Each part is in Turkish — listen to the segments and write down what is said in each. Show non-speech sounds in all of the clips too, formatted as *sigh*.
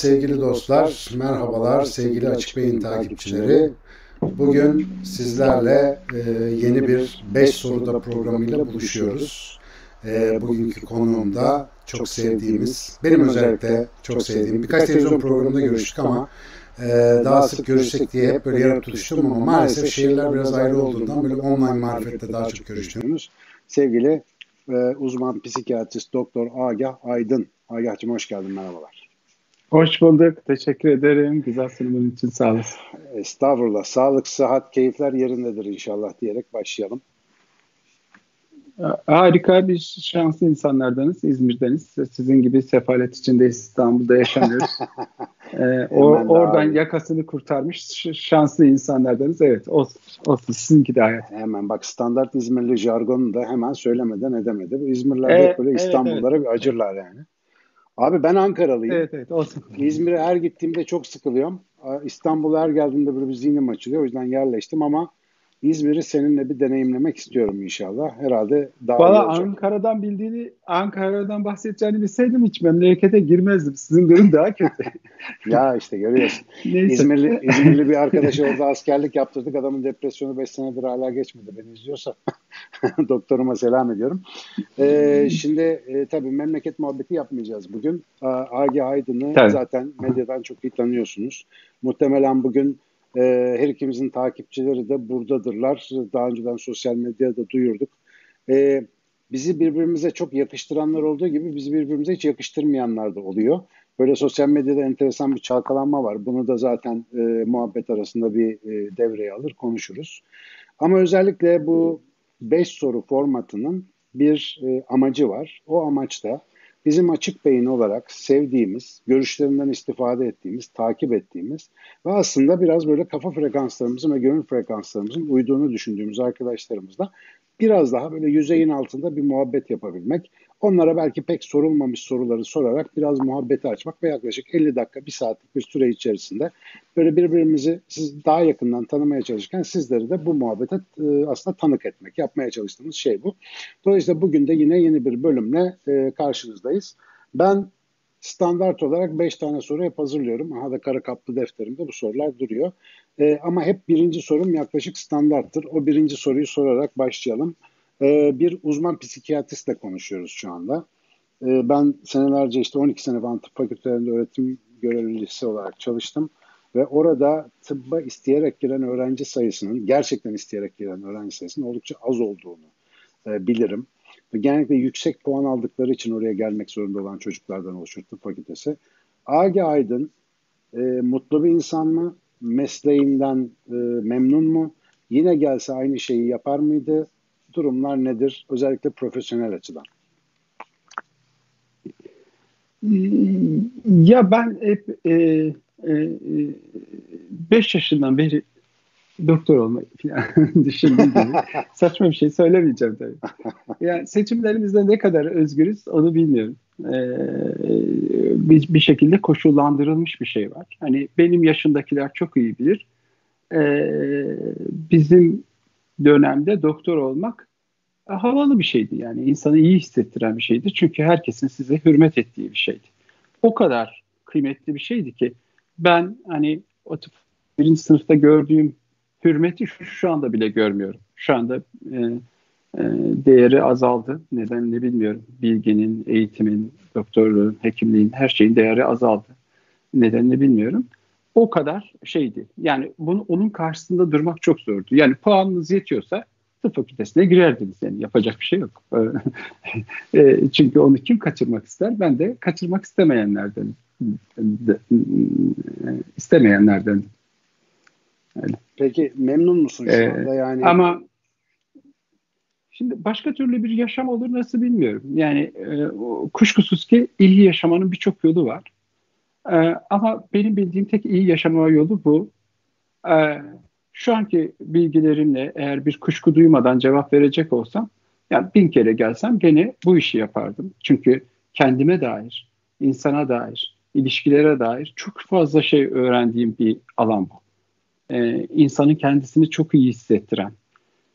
sevgili dostlar, merhabalar sevgili Açık Beyin takipçileri. Bugün sizlerle e, yeni bir 5 soruda programıyla buluşuyoruz. E, bugünkü konuğum da çok sevdiğimiz, benim özellikle çok sevdiğim, birkaç televizyon programında görüştük ama e, daha sık görüşsek diye hep böyle yarıp tutuştum ama maalesef şehirler biraz ayrı olduğundan böyle online marifette daha çok görüştüğümüz sevgili e, uzman psikiyatrist Doktor Agah Aydın. Agah'cığım hoş geldin, merhabalar. Hoş bulduk. Teşekkür ederim. Güzel sunumun için sağ olasın. Estağfurullah. Sağlık, sıhhat, keyifler yerindedir inşallah diyerek başlayalım. Harika bir şanslı insanlardanız. İzmir'deniz. Sizin gibi sefalet içinde İstanbul'da yaşamıyoruz. *laughs* ee, o, oradan abi. yakasını kurtarmış şanslı insanlardanız. Evet olsun. olsun. Sizinki de hayat. Hemen bak standart İzmirli jargonu da hemen söylemeden edemedi. Bu İzmirliler ee, böyle evet, İstanbullara evet. bir acırlar yani. Abi ben Ankaralıyım. Evet evet olsun. *laughs* İzmir'e her gittiğimde çok sıkılıyorum. İstanbul'a her geldiğimde böyle bir zihnim açılıyor. O yüzden yerleştim ama İzmir'i seninle bir deneyimlemek istiyorum inşallah. Herhalde daha Valla Ankara'dan bildiğini, Ankara'dan bahsedeceğini bilseydim hiç memlekete girmezdim. Sizin durum daha kötü. *laughs* ya işte görüyorsun. *laughs* Neyse. İzmirli, İzmirli bir arkadaşı orada askerlik yaptırdık. Adamın depresyonu 5 senedir hala geçmedi. Beni izliyorsa *laughs* doktoruma selam ediyorum. Ee, şimdi e, tabii memleket muhabbeti yapmayacağız bugün. Agi Aydın'ı zaten medyadan çok iyi tanıyorsunuz. Muhtemelen bugün e, her ikimizin takipçileri de buradadırlar. Daha önceden sosyal medyada duyurduk. E, bizi birbirimize çok yakıştıranlar olduğu gibi bizi birbirimize hiç yakıştırmayanlar da oluyor. Böyle sosyal medyada enteresan bir çalkalanma var. Bunu da zaten e, muhabbet arasında bir e, devreye alır, konuşuruz. Ama özellikle bu 5 soru formatının bir e, amacı var. O amaç da bizim açık beyin olarak sevdiğimiz, görüşlerinden istifade ettiğimiz, takip ettiğimiz ve aslında biraz böyle kafa frekanslarımızın ve gönül frekanslarımızın uyduğunu düşündüğümüz arkadaşlarımızla biraz daha böyle yüzeyin altında bir muhabbet yapabilmek. Onlara belki pek sorulmamış soruları sorarak biraz muhabbeti açmak ve yaklaşık 50 dakika, bir saatlik bir süre içerisinde böyle birbirimizi siz daha yakından tanımaya çalışırken sizleri de bu muhabbete e, aslında tanık etmek, yapmaya çalıştığımız şey bu. Dolayısıyla bugün de yine yeni bir bölümle e, karşınızdayız. Ben standart olarak 5 tane soru hep hazırlıyorum. Aha da kara kaplı defterimde bu sorular duruyor. E, ama hep birinci sorum yaklaşık standarttır. O birinci soruyu sorarak başlayalım. E, bir uzman psikiyatristle konuşuyoruz şu anda. E, ben senelerce işte 12 sene falan tıp fakültelerinde öğretim görevlisi olarak çalıştım. Ve orada tıbba isteyerek giren öğrenci sayısının, gerçekten isteyerek giren öğrenci sayısının oldukça az olduğunu e, bilirim. Ve genellikle yüksek puan aldıkları için oraya gelmek zorunda olan çocuklardan oluşur tıp fakültesi. Agi Aydın e, mutlu bir insan mı? mesleğinden e, memnun mu? Yine gelse aynı şeyi yapar mıydı? Durumlar nedir? Özellikle profesyonel açıdan. Ya ben hep 5 e, e, beş yaşından beri doktor olmayı falan *laughs* düşündüğüm gibi saçma bir şey söylemeyeceğim tabii. Yani seçimlerimizde ne kadar özgürüz onu bilmiyorum. Ee, bir, bir şekilde koşullandırılmış bir şey var. Hani benim yaşındakiler çok iyi bilir. Ee, bizim dönemde doktor olmak e, havalı bir şeydi yani insanı iyi hissettiren bir şeydi çünkü herkesin size hürmet ettiği bir şeydi. O kadar kıymetli bir şeydi ki ben hani o tıp birinci sınıfta gördüğüm hürmeti şu, şu anda bile görmüyorum. Şu anda e, e, değeri azaldı. Neden ne bilmiyorum. Bilginin, eğitimin, doktorluğun, hekimliğin her şeyin değeri azaldı. Nedenini bilmiyorum. O kadar şeydi. Yani bunu onun karşısında durmak çok zordu. Yani puanınız yetiyorsa tıp fakültesine girerdiniz. Yani yapacak bir şey yok. *laughs* E, çünkü onu kim kaçırmak ister? Ben de kaçırmak istemeyenlerden istemeyenlerden. Yani. Peki memnun musun şu ee, anda yani? Ama Şimdi başka türlü bir yaşam olur nasıl bilmiyorum. Yani e, kuşkusuz ki iyi yaşamanın birçok yolu var. E, ama benim bildiğim tek iyi yaşama yolu bu. E, şu anki bilgilerimle eğer bir kuşku duymadan cevap verecek olsam, yani bin kere gelsem gene bu işi yapardım. Çünkü kendime dair, insana dair, ilişkilere dair çok fazla şey öğrendiğim bir alan bu. Ee, insanın kendisini çok iyi hissettiren,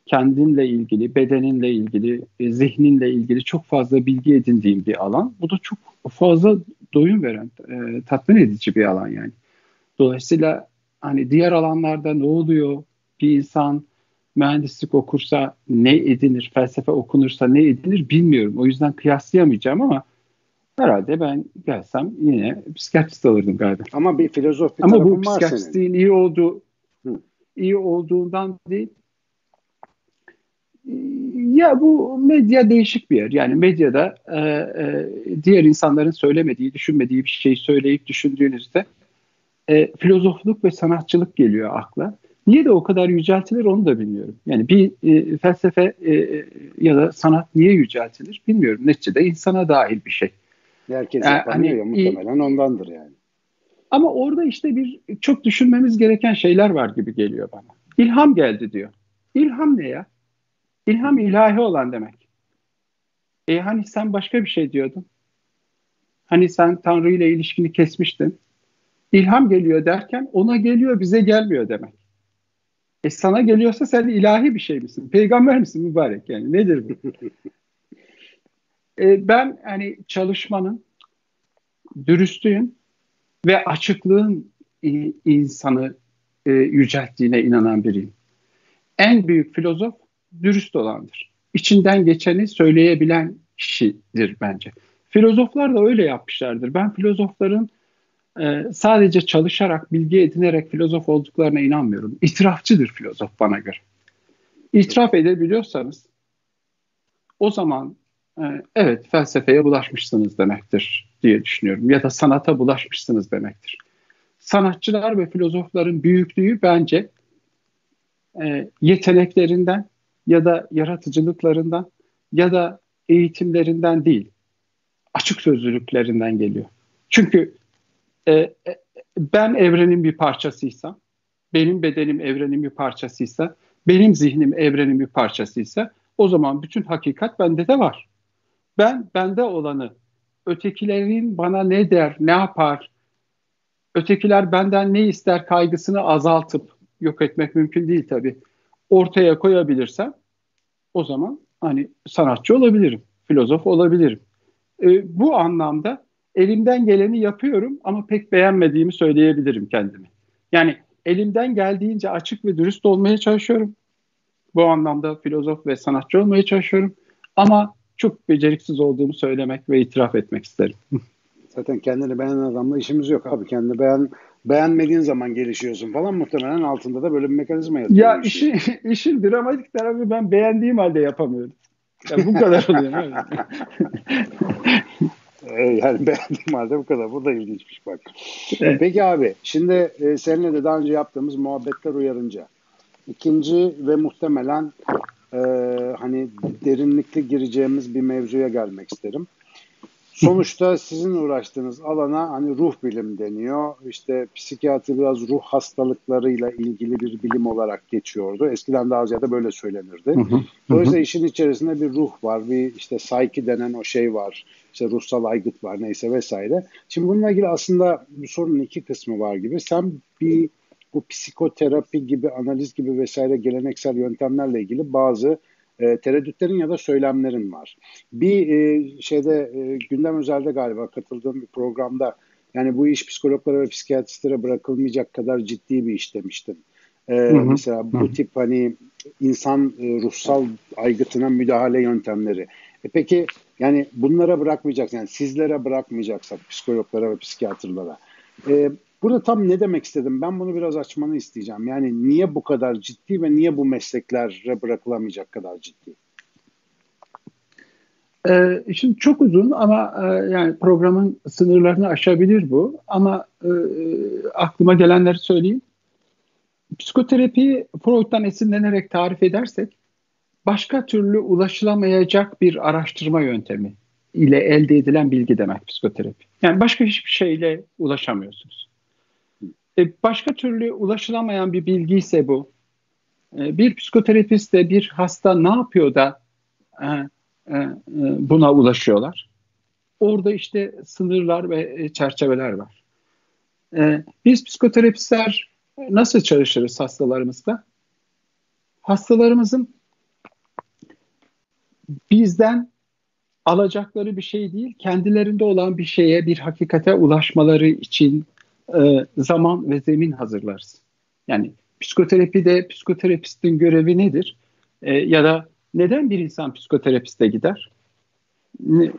kendinle ilgili, bedeninle ilgili, e, zihninle ilgili çok fazla bilgi edindiğim bir alan. Bu da çok fazla doyum veren, e, tatmin edici bir alan yani. Dolayısıyla hani diğer alanlarda ne oluyor? Bir insan mühendislik okursa ne edinir, felsefe okunursa ne edinir bilmiyorum. O yüzden kıyaslayamayacağım ama herhalde ben gelsem yine psikiyatrist alırdım galiba. Ama bir filozof bir Ama bu psikiyatristliğin iyi olduğu Hı. iyi olduğundan değil. Ya bu medya değişik bir yer. Yani medyada e, e, diğer insanların söylemediği, düşünmediği bir şeyi söyleyip düşündüğünüzde e, filozofluk ve sanatçılık geliyor akla. Niye de o kadar yüceltilir onu da bilmiyorum. Yani bir e, felsefe e, ya da sanat niye yüceltilir bilmiyorum. Neticede insana dahil bir şey. Herkes yani, yapamıyor hani, ya muhtemelen ondandır yani. Ama orada işte bir çok düşünmemiz gereken şeyler var gibi geliyor bana. İlham geldi diyor. İlham ne ya? İlham ilahi olan demek. E hani sen başka bir şey diyordun. Hani sen Tanrı ile ilişkini kesmiştin. İlham geliyor derken ona geliyor bize gelmiyor demek. E sana geliyorsa sen ilahi bir şey misin? Peygamber misin mübarek yani? Nedir bu? e, ben hani çalışmanın, dürüstlüğün ve açıklığın insanı e, yücelttiğine inanan biriyim. En büyük filozof dürüst olandır. İçinden geçeni söyleyebilen kişidir bence. Filozoflar da öyle yapmışlardır. Ben filozofların e, sadece çalışarak, bilgi edinerek filozof olduklarına inanmıyorum. İtirafçıdır filozof bana göre. İtiraf edebiliyorsanız o zaman e, evet felsefeye bulaşmışsınız demektir diye düşünüyorum. Ya da sanata bulaşmışsınız demektir. Sanatçılar ve filozofların büyüklüğü bence e, yeteneklerinden ya da yaratıcılıklarından ya da eğitimlerinden değil, açık sözlülüklerinden geliyor. Çünkü e, e, ben evrenin bir parçasıysam, benim bedenim evrenin bir parçasıysa, benim zihnim evrenin bir parçasıysa o zaman bütün hakikat bende de var. Ben bende olanı ötekilerin bana ne der, ne yapar, ötekiler benden ne ister kaygısını azaltıp yok etmek mümkün değil tabii. Ortaya koyabilirsem o zaman hani sanatçı olabilirim, filozof olabilirim. E, bu anlamda elimden geleni yapıyorum ama pek beğenmediğimi söyleyebilirim kendimi. Yani elimden geldiğince açık ve dürüst olmaya çalışıyorum. Bu anlamda filozof ve sanatçı olmaya çalışıyorum. Ama çok beceriksiz olduğumu söylemek ve itiraf etmek isterim. Zaten kendini beğenen adamla işimiz yok abi. Kendini beğen beğenmediğin zaman gelişiyorsun falan muhtemelen altında da böyle bir mekanizma yatıyor. Ya işi, *laughs* işin dramatik tarafı ben beğendiğim halde yapamıyorum. Ya bu kadar *laughs* oluyor. *laughs* Ee, yani beğendiğim halde bu kadar. Bu da ilginçmiş bak. Evet. Peki abi şimdi e, seninle de daha önce yaptığımız muhabbetler uyarınca ikinci ve muhtemelen e, hani derinlikli gireceğimiz bir mevzuya gelmek isterim. Sonuçta sizin uğraştığınız alana hani ruh bilim deniyor. İşte psikiyatri biraz ruh hastalıklarıyla ilgili bir bilim olarak geçiyordu. Eskiden daha ziyade böyle söylenirdi. Dolayısıyla işin içerisinde bir ruh var, bir işte psyche denen o şey var. İşte ruhsal aygıt var neyse vesaire. Şimdi bununla ilgili aslında bu sorunun iki kısmı var gibi. Sen bir bu psikoterapi gibi, analiz gibi vesaire geleneksel yöntemlerle ilgili bazı e, tereddütlerin ya da söylemlerin var. Bir e, şeyde e, gündem özelde galiba katıldığım bir programda yani bu iş psikologlara ve psikiyatristlere bırakılmayacak kadar ciddi bir iş demiştim. Ee, hı hı. Mesela bu hı. tip hani insan e, ruhsal aygıtına müdahale yöntemleri. E peki yani bunlara bırakmayacaksın, yani sizlere bırakmayacaksak psikologlara ve psikiyatrlara. E, Burada tam ne demek istedim? Ben bunu biraz açmanı isteyeceğim. Yani niye bu kadar ciddi ve niye bu mesleklere bırakılamayacak kadar ciddi? Ee, şimdi çok uzun ama e, yani programın sınırlarını aşabilir bu. Ama e, aklıma gelenleri söyleyeyim. Psikoterapi Freud'dan esinlenerek tarif edersek başka türlü ulaşılamayacak bir araştırma yöntemi ile elde edilen bilgi demek psikoterapi. Yani başka hiçbir şeyle ulaşamıyorsunuz. E, başka türlü ulaşılamayan bir bilgi ise bu. E, bir psikoterapist de bir hasta ne yapıyor da e, buna ulaşıyorlar. Orada işte sınırlar ve çerçeveler var. Biz psikoterapistler nasıl çalışırız hastalarımızla? Hastalarımızın bizden alacakları bir şey değil, kendilerinde olan bir şeye, bir hakikate ulaşmaları için e, zaman ve zemin hazırlarız. Yani psikoterapide psikoterapistin görevi nedir? E, ya da neden bir insan psikoterapiste gider?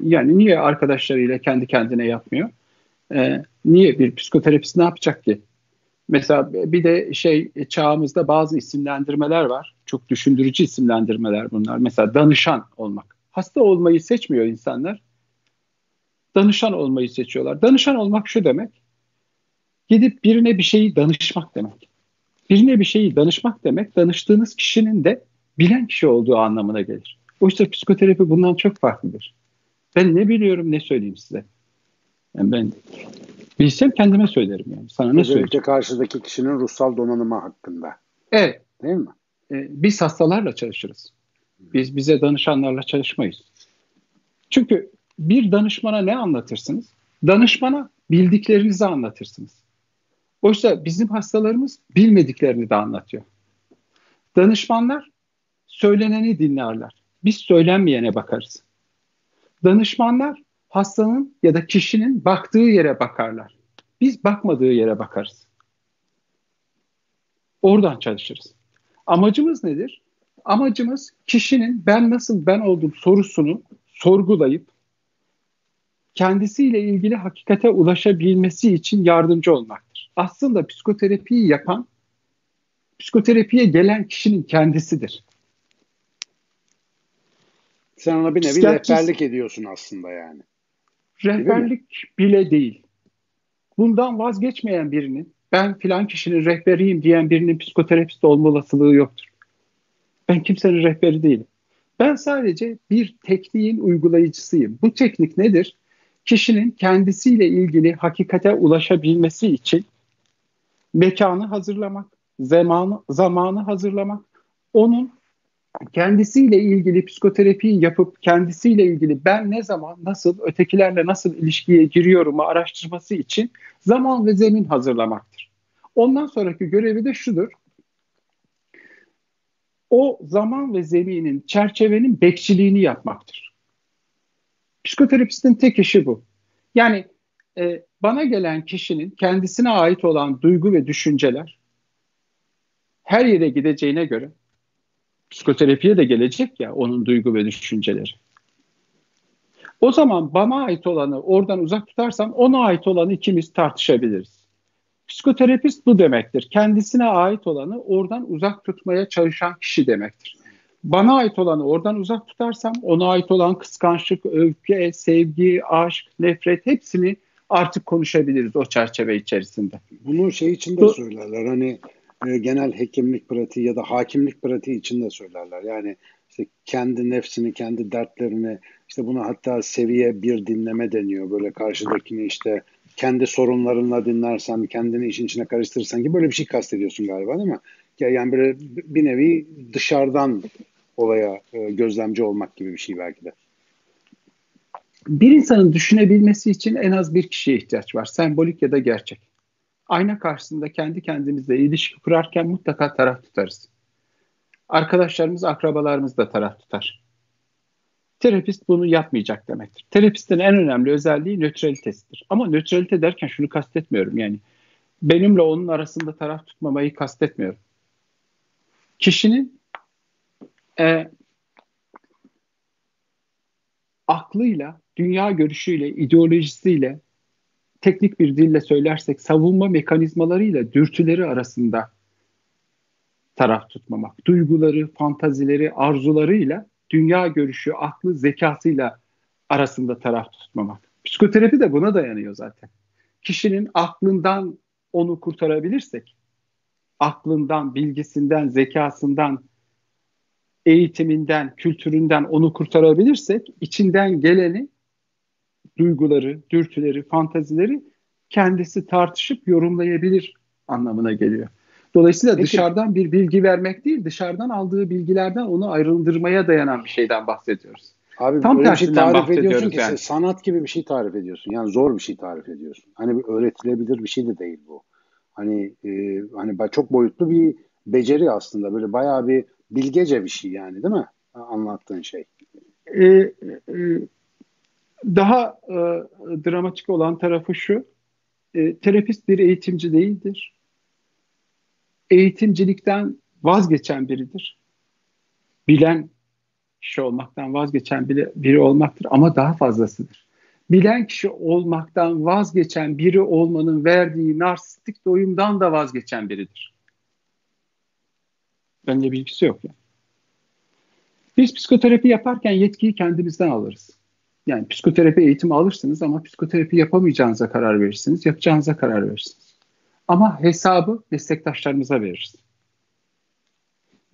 Yani niye arkadaşlarıyla kendi kendine yapmıyor? E, niye bir psikoterapist ne yapacak ki? Mesela bir de şey çağımızda bazı isimlendirmeler var. Çok düşündürücü isimlendirmeler bunlar. Mesela danışan olmak. Hasta olmayı seçmiyor insanlar. Danışan olmayı seçiyorlar. Danışan olmak şu demek. Gidip birine bir şeyi danışmak demek. Birine bir şeyi danışmak demek danıştığınız kişinin de bilen kişi olduğu anlamına gelir. Oysa psikoterapi bundan çok farklıdır. Ben ne biliyorum ne söyleyeyim size. Yani ben bilsem kendime söylerim yani. Sana ne söyleyeyim? karşıdaki kişinin ruhsal donanımı hakkında. Evet. Değil mi? Ee, biz hastalarla çalışırız. Biz bize danışanlarla çalışmayız. Çünkü bir danışmana ne anlatırsınız? Danışmana bildiklerinizi anlatırsınız. Oysa bizim hastalarımız bilmediklerini de anlatıyor. Danışmanlar söyleneni dinlerler. Biz söylenmeyene bakarız. Danışmanlar hastanın ya da kişinin baktığı yere bakarlar. Biz bakmadığı yere bakarız. Oradan çalışırız. Amacımız nedir? Amacımız kişinin ben nasıl ben oldum sorusunu sorgulayıp kendisiyle ilgili hakikate ulaşabilmesi için yardımcı olmaktır. Aslında psikoterapiyi yapan psikoterapiye gelen kişinin kendisidir. Sen ona bir nevi rehberlik ediyorsun aslında yani. Rehberlik değil bile değil. Bundan vazgeçmeyen birinin ben filan kişinin rehberiyim diyen birinin psikoterapist olma olasılığı yoktur. Ben kimsenin rehberi değilim. Ben sadece bir tekniğin uygulayıcısıyım. Bu teknik nedir? Kişinin kendisiyle ilgili hakikate ulaşabilmesi için mekanı hazırlamak, zamanı, zamanı hazırlamak, onun kendisiyle ilgili psikoterapiyi yapıp kendisiyle ilgili ben ne zaman nasıl ötekilerle nasıl ilişkiye giriyorumu araştırması için zaman ve zemin hazırlamaktır. Ondan sonraki görevi de şudur. O zaman ve zeminin, çerçevenin bekçiliğini yapmaktır. Psikoterapistin tek işi bu. Yani e, bana gelen kişinin kendisine ait olan duygu ve düşünceler her yere gideceğine göre psikoterapiye de gelecek ya onun duygu ve düşünceleri. O zaman bana ait olanı oradan uzak tutarsam ona ait olanı ikimiz tartışabiliriz. Psikoterapist bu demektir. Kendisine ait olanı oradan uzak tutmaya çalışan kişi demektir. Bana ait olanı oradan uzak tutarsam ona ait olan kıskançlık, öfke, sevgi, aşk, nefret hepsini artık konuşabiliriz o çerçeve içerisinde. Bunu şey için de söylerler hani e, genel hekimlik pratiği ya da hakimlik pratiği için de söylerler. Yani işte kendi nefsini, kendi dertlerini, işte bunu hatta seviye bir dinleme deniyor. Böyle karşıdakini işte kendi sorunlarınla dinlersen, kendini işin içine karıştırırsan gibi böyle bir şey kastediyorsun galiba değil mi? Yani böyle bir nevi dışarıdan olaya e, gözlemci olmak gibi bir şey belki de. Bir insanın düşünebilmesi için en az bir kişiye ihtiyaç var. Sembolik ya da gerçek ayna karşısında kendi kendimizle ilişki kurarken mutlaka taraf tutarız. Arkadaşlarımız, akrabalarımız da taraf tutar. Terapist bunu yapmayacak demektir. Terapistin en önemli özelliği nötralitesidir. Ama nötralite derken şunu kastetmiyorum yani. Benimle onun arasında taraf tutmamayı kastetmiyorum. Kişinin e, aklıyla, dünya görüşüyle, ideolojisiyle, teknik bir dille söylersek savunma mekanizmalarıyla dürtüleri arasında taraf tutmamak. Duyguları, fantazileri, arzularıyla dünya görüşü, aklı, zekasıyla arasında taraf tutmamak. Psikoterapi de buna dayanıyor zaten. Kişinin aklından onu kurtarabilirsek, aklından, bilgisinden, zekasından, eğitiminden, kültüründen onu kurtarabilirsek içinden geleni duyguları, dürtüleri, fantazileri kendisi tartışıp yorumlayabilir anlamına geliyor. Dolayısıyla Peki. dışarıdan bir bilgi vermek değil, dışarıdan aldığı bilgilerden onu ayrıldırmaya dayanan bir şeyden bahsediyoruz. Abi Tam böyle bir şey tarif ediyorsun ki yani. sanat gibi bir şey tarif ediyorsun. Yani zor bir şey tarif ediyorsun. Hani bir öğretilebilir bir şey de değil bu. Hani e, hani çok boyutlu bir beceri aslında. Böyle bayağı bir bilgece bir şey yani değil mi? Anlattığın şey. e, e, daha e, dramatik olan tarafı şu, e, terapist bir eğitimci değildir. Eğitimcilikten vazgeçen biridir. Bilen kişi olmaktan vazgeçen biri, biri olmaktır ama daha fazlasıdır. Bilen kişi olmaktan vazgeçen biri olmanın verdiği narsistik doyumdan da vazgeçen biridir. Bende bilgisi yok yani. Biz psikoterapi yaparken yetkiyi kendimizden alırız. Yani psikoterapi eğitimi alırsınız ama psikoterapi yapamayacağınıza karar verirsiniz, yapacağınıza karar verirsiniz. Ama hesabı meslektaşlarımıza veririz.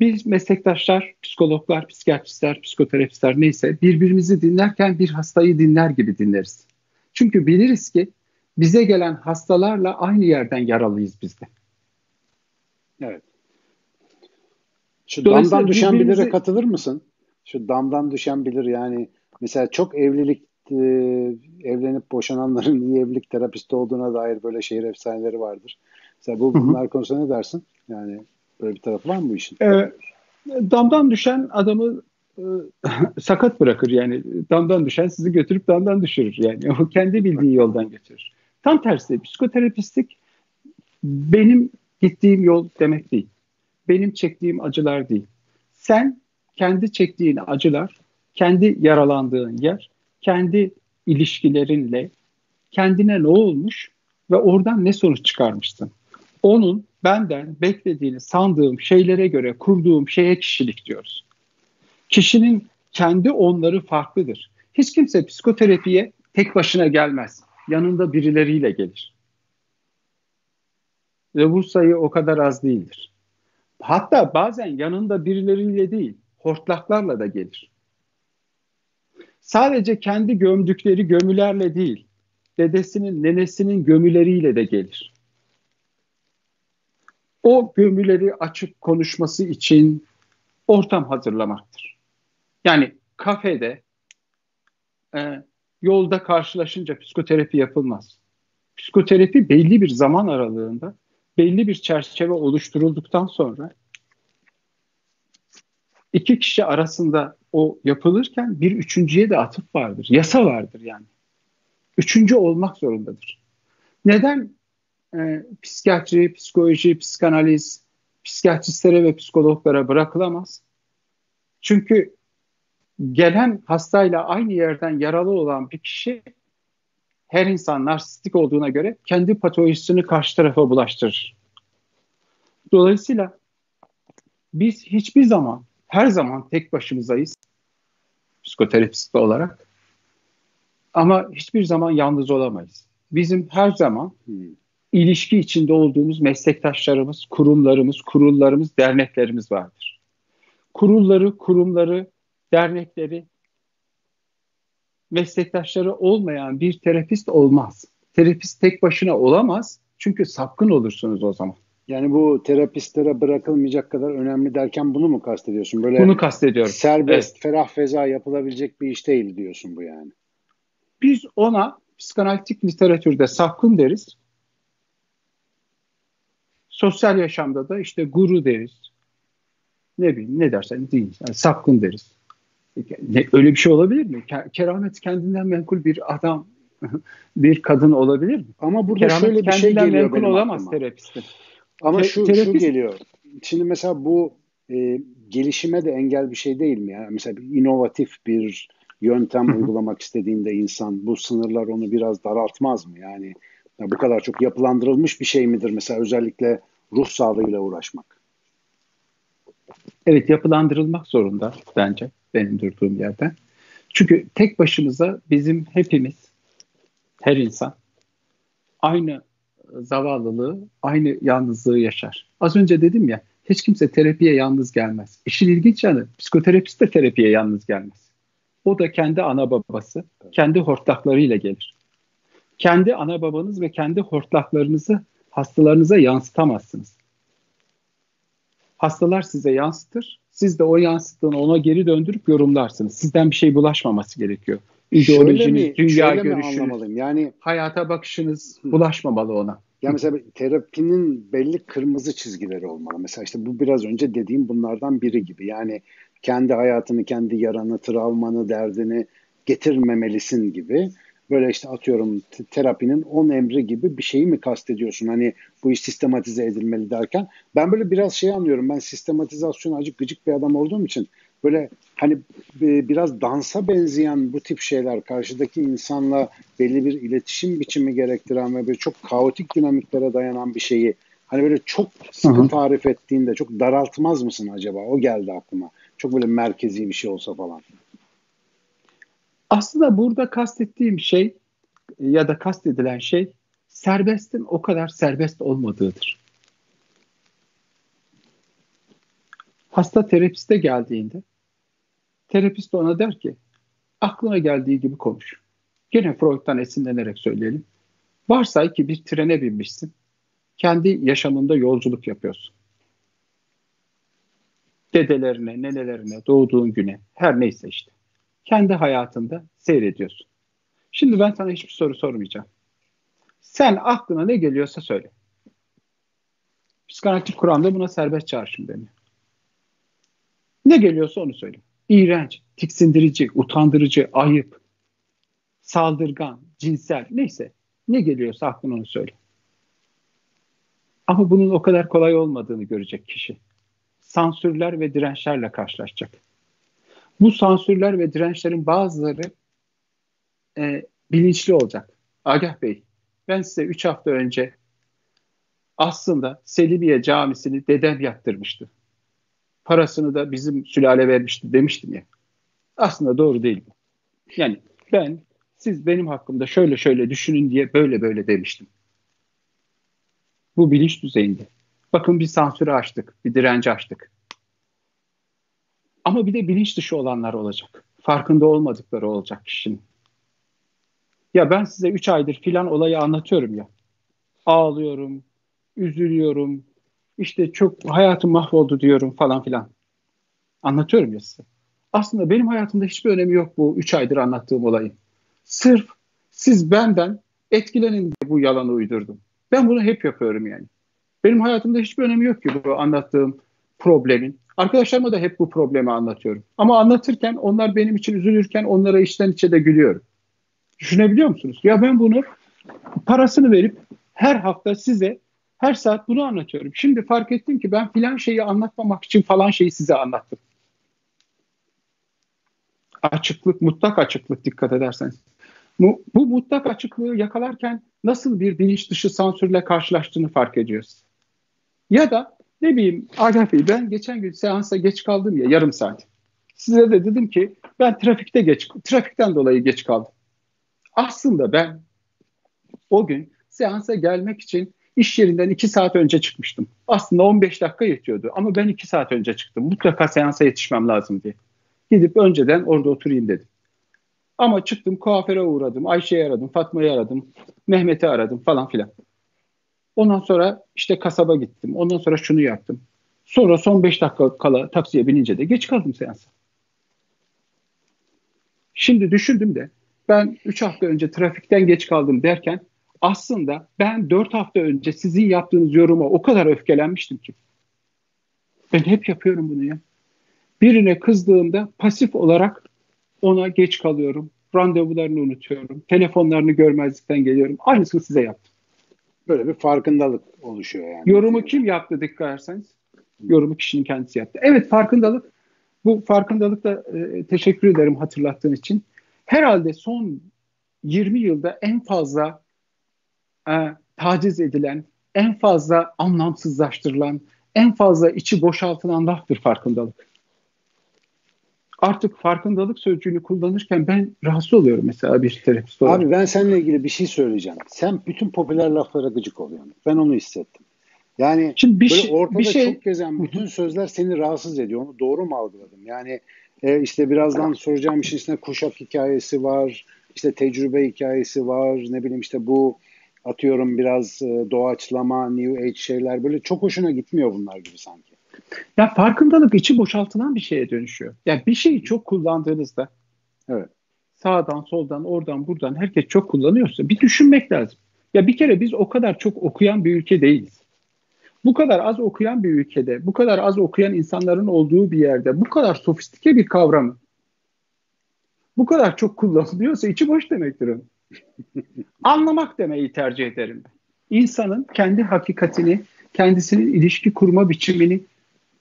Biz meslektaşlar, psikologlar, psikiyatristler, psikoterapistler neyse birbirimizi dinlerken bir hastayı dinler gibi dinleriz. Çünkü biliriz ki bize gelen hastalarla aynı yerden yaralıyız biz de. Evet. Şu damdan düşen bilire katılır mısın? Şu damdan düşen bilir yani mesela çok evlilik e, evlenip boşananların *laughs* iyi evlilik terapisti olduğuna dair böyle şehir efsaneleri vardır. Mesela bu bunlar konusunda ne dersin? Yani böyle bir tarafı var mı bu işin? Ee, damdan düşen adamı e, *laughs* sakat bırakır yani. Damdan düşen sizi götürüp damdan düşürür yani. O kendi bildiği yoldan götürür. Tam tersi psikoterapistlik benim gittiğim yol demek değil. Benim çektiğim acılar değil. Sen kendi çektiğin acılar, kendi yaralandığın yer, kendi ilişkilerinle kendine ne olmuş ve oradan ne sonuç çıkarmışsın? Onun benden beklediğini sandığım şeylere göre kurduğum şeye kişilik diyoruz. Kişinin kendi onları farklıdır. Hiç kimse psikoterapiye tek başına gelmez. Yanında birileriyle gelir. Ve bu sayı o kadar az değildir. Hatta bazen yanında birileriyle değil, hortlaklarla da gelir. Sadece kendi gömdükleri gömülerle değil, dedesinin, nenesinin gömüleriyle de gelir. O gömüleri açık konuşması için ortam hazırlamaktır. Yani kafede, e, yolda karşılaşınca psikoterapi yapılmaz. Psikoterapi belli bir zaman aralığında, belli bir çerçeve oluşturulduktan sonra iki kişi arasında o yapılırken bir üçüncüye de atıf vardır. Yasa vardır yani. Üçüncü olmak zorundadır. Neden e, psikiyatri, psikoloji, psikanaliz, psikiyatristlere ve psikologlara bırakılamaz? Çünkü gelen hastayla aynı yerden yaralı olan bir kişi her insan narsistik olduğuna göre kendi patolojisini karşı tarafa bulaştırır. Dolayısıyla biz hiçbir zaman her zaman tek başımızayız psikoterapist olarak. Ama hiçbir zaman yalnız olamayız. Bizim her zaman hmm. ilişki içinde olduğumuz meslektaşlarımız, kurumlarımız, kurullarımız, derneklerimiz vardır. Kurulları, kurumları, dernekleri, meslektaşları olmayan bir terapist olmaz. Terapist tek başına olamaz çünkü sapkın olursunuz o zaman. Yani bu terapistlere bırakılmayacak kadar önemli derken bunu mu kastediyorsun? Böyle bunu kastediyorum. Serbest, evet. ferah feza yapılabilecek bir iş değil diyorsun bu yani. Biz ona psikanalitik literatürde sapkın deriz. Sosyal yaşamda da işte guru deriz. Ne bileyim ne dersen değil. Yani sapkın deriz. Ne, öyle bir şey olabilir mi? Keramet kendinden menkul bir adam, *laughs* bir kadın olabilir mi? Ama burada Keramet şöyle bir şey geliyor menkul olamaz terapistin. Ama Te- şu, terapist... şu geliyor. Şimdi mesela bu e, gelişime de engel bir şey değil mi? Yani mesela bir inovatif bir yöntem uygulamak istediğinde insan bu sınırlar onu biraz daraltmaz mı? Yani ya bu kadar çok yapılandırılmış bir şey midir mesela özellikle ruh sağlığıyla uğraşmak? Evet yapılandırılmak zorunda bence benim durduğum yerden. Çünkü tek başımıza bizim hepimiz her insan aynı zavallılığı, aynı yalnızlığı yaşar. Az önce dedim ya, hiç kimse terapiye yalnız gelmez. İşin ilginç yanı, psikoterapist de terapiye yalnız gelmez. O da kendi ana babası, kendi hortlaklarıyla gelir. Kendi ana babanız ve kendi hortlaklarınızı hastalarınıza yansıtamazsınız. Hastalar size yansıtır, siz de o yansıttığını ona geri döndürüp yorumlarsınız. Sizden bir şey bulaşmaması gerekiyor ideolojiniz, mi, dünya görüşünüz, yani hayata bakışınız bulaşmamalı ona. Ya mesela terapinin belli kırmızı çizgileri olmalı. Mesela işte bu biraz önce dediğim bunlardan biri gibi. Yani kendi hayatını, kendi yaranı, travmanı, derdini getirmemelisin gibi böyle işte atıyorum terapinin on emri gibi bir şeyi mi kastediyorsun? Hani bu iş sistematize edilmeli derken ben böyle biraz şey anlıyorum. Ben sistematizasyona acık gıcık bir adam olduğum için böyle hani biraz dansa benzeyen bu tip şeyler karşıdaki insanla belli bir iletişim biçimi gerektiren ve böyle çok kaotik dinamiklere dayanan bir şeyi hani böyle çok sıkı tarif ettiğinde çok daraltmaz mısın acaba? O geldi aklıma. Çok böyle merkezi bir şey olsa falan. Aslında burada kastettiğim şey ya da kastedilen şey serbestin o kadar serbest olmadığıdır. Hasta terapiste geldiğinde terapist ona der ki aklına geldiği gibi konuş. Gene Freud'dan esinlenerek söyleyelim. Varsay ki bir trene binmişsin. Kendi yaşamında yolculuk yapıyorsun. Dedelerine, nenelerine, doğduğun güne, her neyse işte kendi hayatında seyrediyorsun. Şimdi ben sana hiçbir soru sormayacağım. Sen aklına ne geliyorsa söyle. Psikanalitik Kur'an'da buna serbest çağrışım deniyor. Ne geliyorsa onu söyle. İğrenç, tiksindirici, utandırıcı, ayıp, saldırgan, cinsel neyse ne geliyorsa aklına onu söyle. Ama bunun o kadar kolay olmadığını görecek kişi. Sansürler ve dirençlerle karşılaşacak. Bu sansürler ve dirençlerin bazıları e, bilinçli olacak. Agah Bey, ben size 3 hafta önce aslında Selimiye Camisi'ni dedem yaptırmıştı. Parasını da bizim sülale vermişti demiştim ya. Aslında doğru değil bu. Yani ben siz benim hakkımda şöyle şöyle düşünün diye böyle böyle demiştim. Bu bilinç düzeyinde. Bakın bir sansürü açtık, bir direnci açtık. Ama bir de bilinç dışı olanlar olacak. Farkında olmadıkları olacak kişinin. Ya ben size 3 aydır filan olayı anlatıyorum ya. Ağlıyorum, üzülüyorum, işte çok hayatım mahvoldu diyorum falan filan. Anlatıyorum ya size. Aslında benim hayatımda hiçbir önemi yok bu 3 aydır anlattığım olayın. Sırf siz benden etkilenin diye bu yalanı uydurdum. Ben bunu hep yapıyorum yani. Benim hayatımda hiçbir önemi yok ki bu anlattığım problemin. Arkadaşlarıma da hep bu problemi anlatıyorum. Ama anlatırken onlar benim için üzülürken onlara içten içe de gülüyorum. Düşünebiliyor musunuz? Ya ben bunu parasını verip her hafta size her saat bunu anlatıyorum. Şimdi fark ettim ki ben filan şeyi anlatmamak için falan şeyi size anlattım. Açıklık, mutlak açıklık dikkat ederseniz. Bu, bu mutlak açıklığı yakalarken nasıl bir bilinç dışı sansürle karşılaştığını fark ediyoruz. Ya da ne bileyim Agah Bey ben geçen gün seansa geç kaldım ya yarım saat. Size de dedim ki ben trafikte geç, trafikten dolayı geç kaldım. Aslında ben o gün seansa gelmek için iş yerinden iki saat önce çıkmıştım. Aslında 15 dakika yetiyordu ama ben iki saat önce çıktım. Mutlaka seansa yetişmem lazım diye. Gidip önceden orada oturayım dedim. Ama çıktım kuaföre uğradım, Ayşe'yi aradım, Fatma'yı aradım, Mehmet'i aradım falan filan. Ondan sonra işte kasaba gittim. Ondan sonra şunu yaptım. Sonra son 5 dakika kala taksiye binince de geç kaldım seansa. Şimdi düşündüm de ben 3 hafta önce trafikten geç kaldım derken aslında ben 4 hafta önce sizin yaptığınız yoruma o kadar öfkelenmiştim ki. Ben hep yapıyorum bunu ya. Birine kızdığımda pasif olarak ona geç kalıyorum. Randevularını unutuyorum. Telefonlarını görmezlikten geliyorum. Aynısını size yaptım. Böyle bir farkındalık oluşuyor yani. Yorumu kim yaptı dikkat ederseniz? Yorumu kişinin kendisi yaptı. Evet farkındalık. Bu farkındalıkta e, teşekkür ederim hatırlattığın için. Herhalde son 20 yılda en fazla e, taciz edilen, en fazla anlamsızlaştırılan, en fazla içi boşaltılan laftır farkındalık artık farkındalık sözcüğünü kullanırken ben rahatsız oluyorum mesela bir terapist olarak. Abi ben seninle ilgili bir şey söyleyeceğim. Sen bütün popüler laflara gıcık oluyorsun. Ben onu hissettim. Yani Şimdi bir böyle şey, ortada bir şey... çok gezen bütün sözler seni rahatsız ediyor. Onu doğru mu algıladım? Yani e, işte birazdan soracağım işin içinde kuşak hikayesi var. işte tecrübe hikayesi var. Ne bileyim işte bu atıyorum biraz e, doğaçlama, new age şeyler böyle çok hoşuna gitmiyor bunlar gibi sanki. Ya farkındalık içi boşaltılan bir şeye dönüşüyor. Yani bir şeyi çok kullandığınızda evet. sağdan, soldan, oradan, buradan herkes çok kullanıyorsa bir düşünmek lazım. Ya bir kere biz o kadar çok okuyan bir ülke değiliz. bu kadar az okuyan bir ülkede, bu kadar az okuyan insanların olduğu bir yerde bu kadar sofistike bir kavramı bu kadar çok kullanılıyorsa içi boş demektir onun. Anlamak demeyi tercih ederim. İnsanın kendi hakikatini, kendisinin ilişki kurma biçimini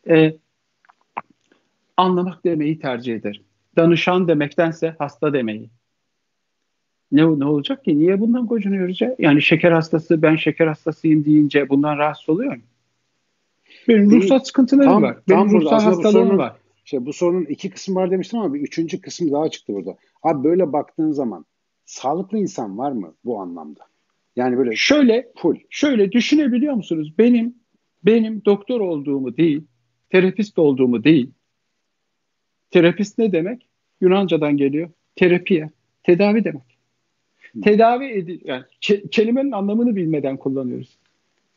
e, anlamak demeyi tercih ederim. Danışan demektense hasta demeyi. Ne, ne olacak ki? Niye bundan gocunuyoruz ya? Yani şeker hastası, ben şeker hastasıyım deyince bundan rahatsız oluyor mu? Benim ruhsat sıkıntılarım tam, var. Benim tam ruhsal hastalığım var. Şey, bu sorunun iki kısmı var demiştim ama bir üçüncü kısmı daha çıktı burada. Abi böyle baktığın zaman sağlıklı insan var mı bu anlamda? Yani böyle şöyle full. Şöyle düşünebiliyor musunuz? Benim benim doktor olduğumu değil, terapist olduğumu değil. Terapist ne demek? Yunancadan geliyor. Terapiye, tedavi demek. Tedavi edi yani ke- kelimenin anlamını bilmeden kullanıyoruz.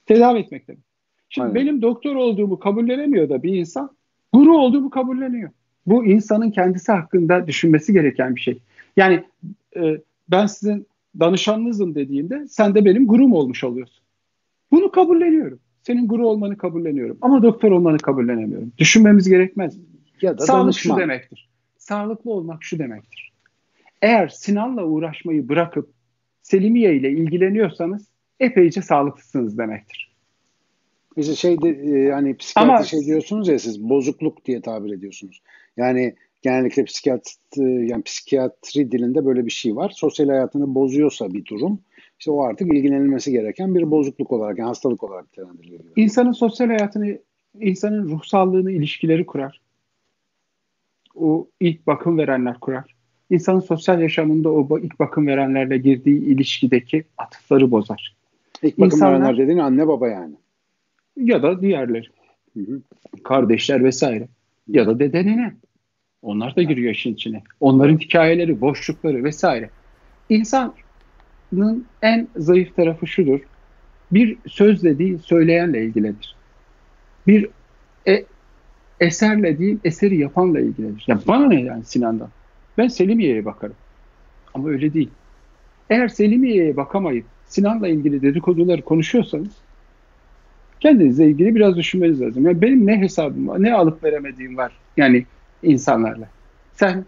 Tedavi etmek demek. Şimdi Aynen. benim doktor olduğumu kabullenemiyor da bir insan guru olduğumu kabulleniyor. Bu insanın kendisi hakkında düşünmesi gereken bir şey. Yani e, ben sizin danışanınızım dediğimde sen de benim gurum olmuş oluyorsun. Bunu kabulleniyorum. Senin guru olmanı kabulleniyorum. Ama doktor olmanı kabullenemiyorum. Düşünmemiz gerekmez. Ya da Sağlık danışman. şu demektir. Sağlıklı olmak şu demektir. Eğer Sinan'la uğraşmayı bırakıp Selimiye ile ilgileniyorsanız epeyce sağlıklısınız demektir. İşte şey de, e, hani psikiyatri Ama, şey diyorsunuz ya siz bozukluk diye tabir ediyorsunuz. Yani genellikle psikiyatri yani psikiyatri dilinde böyle bir şey var. Sosyal hayatını bozuyorsa bir durum işte o artık ilgilenilmesi gereken bir bozukluk olarak yani hastalık olarak nitelendiriliyor. İnsanın sosyal hayatını, insanın ruh sağlığını ilişkileri kurar. O ilk bakım verenler kurar. İnsanın sosyal yaşamında o ilk bakım verenlerle girdiği ilişkideki atıfları bozar. İlk bakım İnsanlar, verenler dediğin anne baba yani ya da diğerleri. Hı hı. Kardeşler vesaire. Ya da dede nene. Onlar da giriyor işin içine. Onların hikayeleri, boşlukları vesaire. İnsanın en zayıf tarafı şudur. Bir sözle değil, söyleyenle ilgilenir. Bir e, eserle değil, eseri yapanla ilgilenir. Ya bana ne yani Sinan'dan? Ben Selimiye'ye bakarım. Ama öyle değil. Eğer Selimiye'ye bakamayıp Sinan'la ilgili dedikoduları konuşuyorsanız kendinizle ilgili biraz düşünmeniz lazım. Yani benim ne hesabım var, ne alıp veremediğim var yani insanlarla. Sen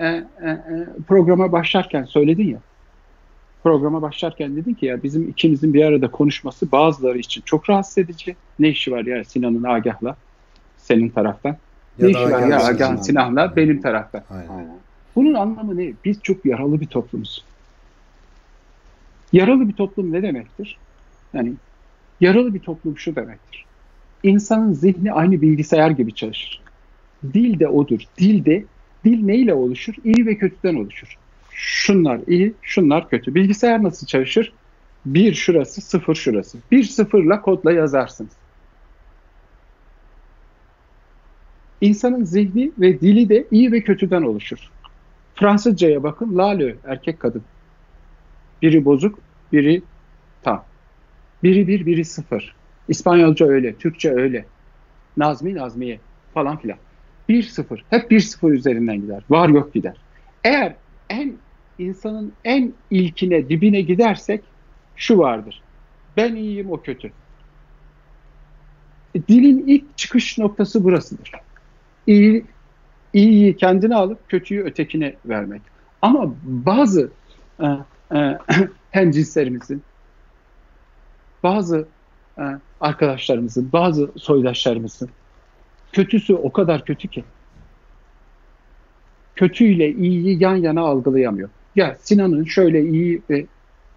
e, e, e, programa başlarken söyledin ya, programa başlarken dedin ki ya bizim ikimizin bir arada konuşması bazıları için çok rahatsız edici. Ne işi var ya Sinan'ın Agah'la senin taraftan? Ya ne işi var ya Agah'ın Sinan'la benim taraftan? Aynen. Bunun anlamı ne? Biz çok yaralı bir toplumuz. Yaralı bir toplum ne demektir? Yani Yaralı bir toplum şu demektir. İnsanın zihni aynı bilgisayar gibi çalışır. Dil de odur. Dil de dil neyle oluşur? İyi ve kötüden oluşur. Şunlar iyi, şunlar kötü. Bilgisayar nasıl çalışır? Bir şurası, sıfır şurası. Bir sıfırla kodla yazarsınız. İnsanın zihni ve dili de iyi ve kötüden oluşur. Fransızcaya bakın, lalö, erkek kadın. Biri bozuk, biri tam. Biri bir, biri sıfır. İspanyolca öyle, Türkçe öyle. Nazmi, Nazmiye falan filan. Bir sıfır. Hep bir sıfır üzerinden gider. Var yok gider. Eğer en insanın en ilkine, dibine gidersek şu vardır. Ben iyiyim, o kötü. E, dilin ilk çıkış noktası burasıdır. İyi, iyiyi kendine alıp kötüyü ötekine vermek. Ama bazı e, e, *clears throat* hemcinslerimizin bazı e, arkadaşlarımızın, bazı soydaşlarımızın kötüsü o kadar kötü ki kötüyle iyiyi yan yana algılayamıyor. Ya Sinan'ın şöyle iyi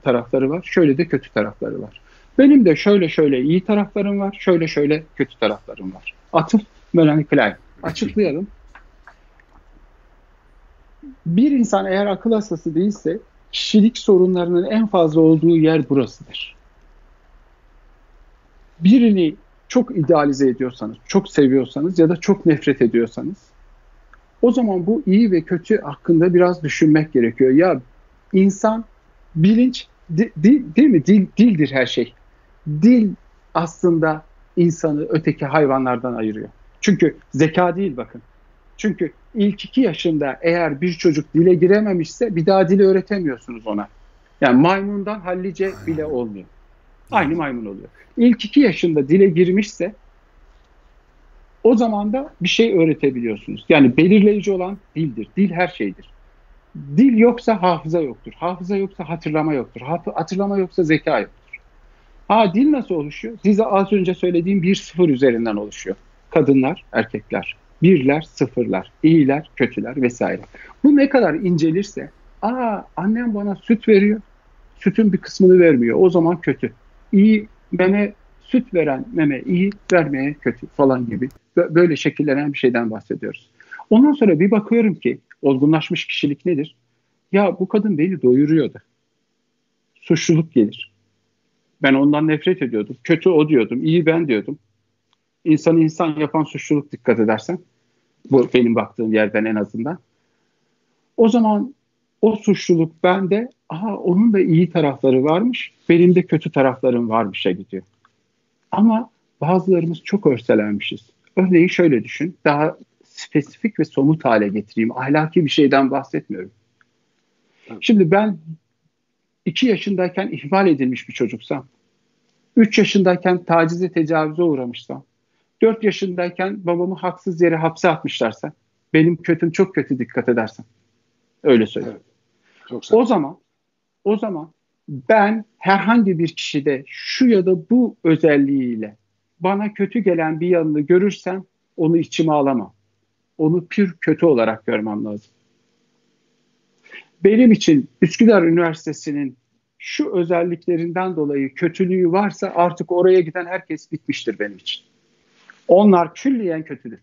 tarafları var, şöyle de kötü tarafları var. Benim de şöyle şöyle iyi taraflarım var, şöyle şöyle kötü taraflarım var. Atıf Melanie Klein. Açıklayalım. Bir insan eğer akıl hastası değilse kişilik sorunlarının en fazla olduğu yer burasıdır birini çok idealize ediyorsanız, çok seviyorsanız ya da çok nefret ediyorsanız o zaman bu iyi ve kötü hakkında biraz düşünmek gerekiyor. Ya insan bilinç di, di, değil mi? Dil, dildir her şey. Dil aslında insanı öteki hayvanlardan ayırıyor. Çünkü zeka değil bakın. Çünkü ilk iki yaşında eğer bir çocuk dile girememişse bir daha dili öğretemiyorsunuz ona. Yani maymundan hallice bile olmuyor. Aynı maymun oluyor. İlk iki yaşında dile girmişse o zaman da bir şey öğretebiliyorsunuz. Yani belirleyici olan dildir. Dil her şeydir. Dil yoksa hafıza yoktur. Hafıza yoksa hatırlama yoktur. Hatırlama yoksa zeka yoktur. Ha dil nasıl oluşuyor? Size az önce söylediğim bir sıfır üzerinden oluşuyor. Kadınlar, erkekler. Birler, sıfırlar, iyiler, kötüler vesaire. Bu ne kadar incelirse, aa annem bana süt veriyor, sütün bir kısmını vermiyor. O zaman kötü. İyi meme, süt veren meme iyi, vermeye kötü falan gibi. Böyle şekillenen bir şeyden bahsediyoruz. Ondan sonra bir bakıyorum ki olgunlaşmış kişilik nedir? Ya bu kadın beni doyuruyordu. Suçluluk gelir. Ben ondan nefret ediyordum. Kötü o diyordum. iyi ben diyordum. İnsanı insan yapan suçluluk dikkat edersen. Bu benim baktığım yerden en azından. O zaman o suçluluk bende aha onun da iyi tarafları varmış, benim de kötü taraflarım varmış'a gidiyor. Ama bazılarımız çok örselenmişiz. Örneğin şöyle düşün, daha spesifik ve somut hale getireyim. Ahlaki bir şeyden bahsetmiyorum. Şimdi ben 2 yaşındayken ihmal edilmiş bir çocuksam, 3 yaşındayken tacize tecavüze uğramışsam, 4 yaşındayken babamı haksız yere hapse atmışlarsa, benim kötüm çok kötü dikkat edersen. Öyle söyleyeyim. Evet. Çok o zaman o zaman ben herhangi bir kişide şu ya da bu özelliğiyle bana kötü gelen bir yanını görürsem onu içime alamam. Onu pür kötü olarak görmem lazım. Benim için Üsküdar Üniversitesi'nin şu özelliklerinden dolayı kötülüğü varsa artık oraya giden herkes bitmiştir benim için. Onlar külliyen kötüdür.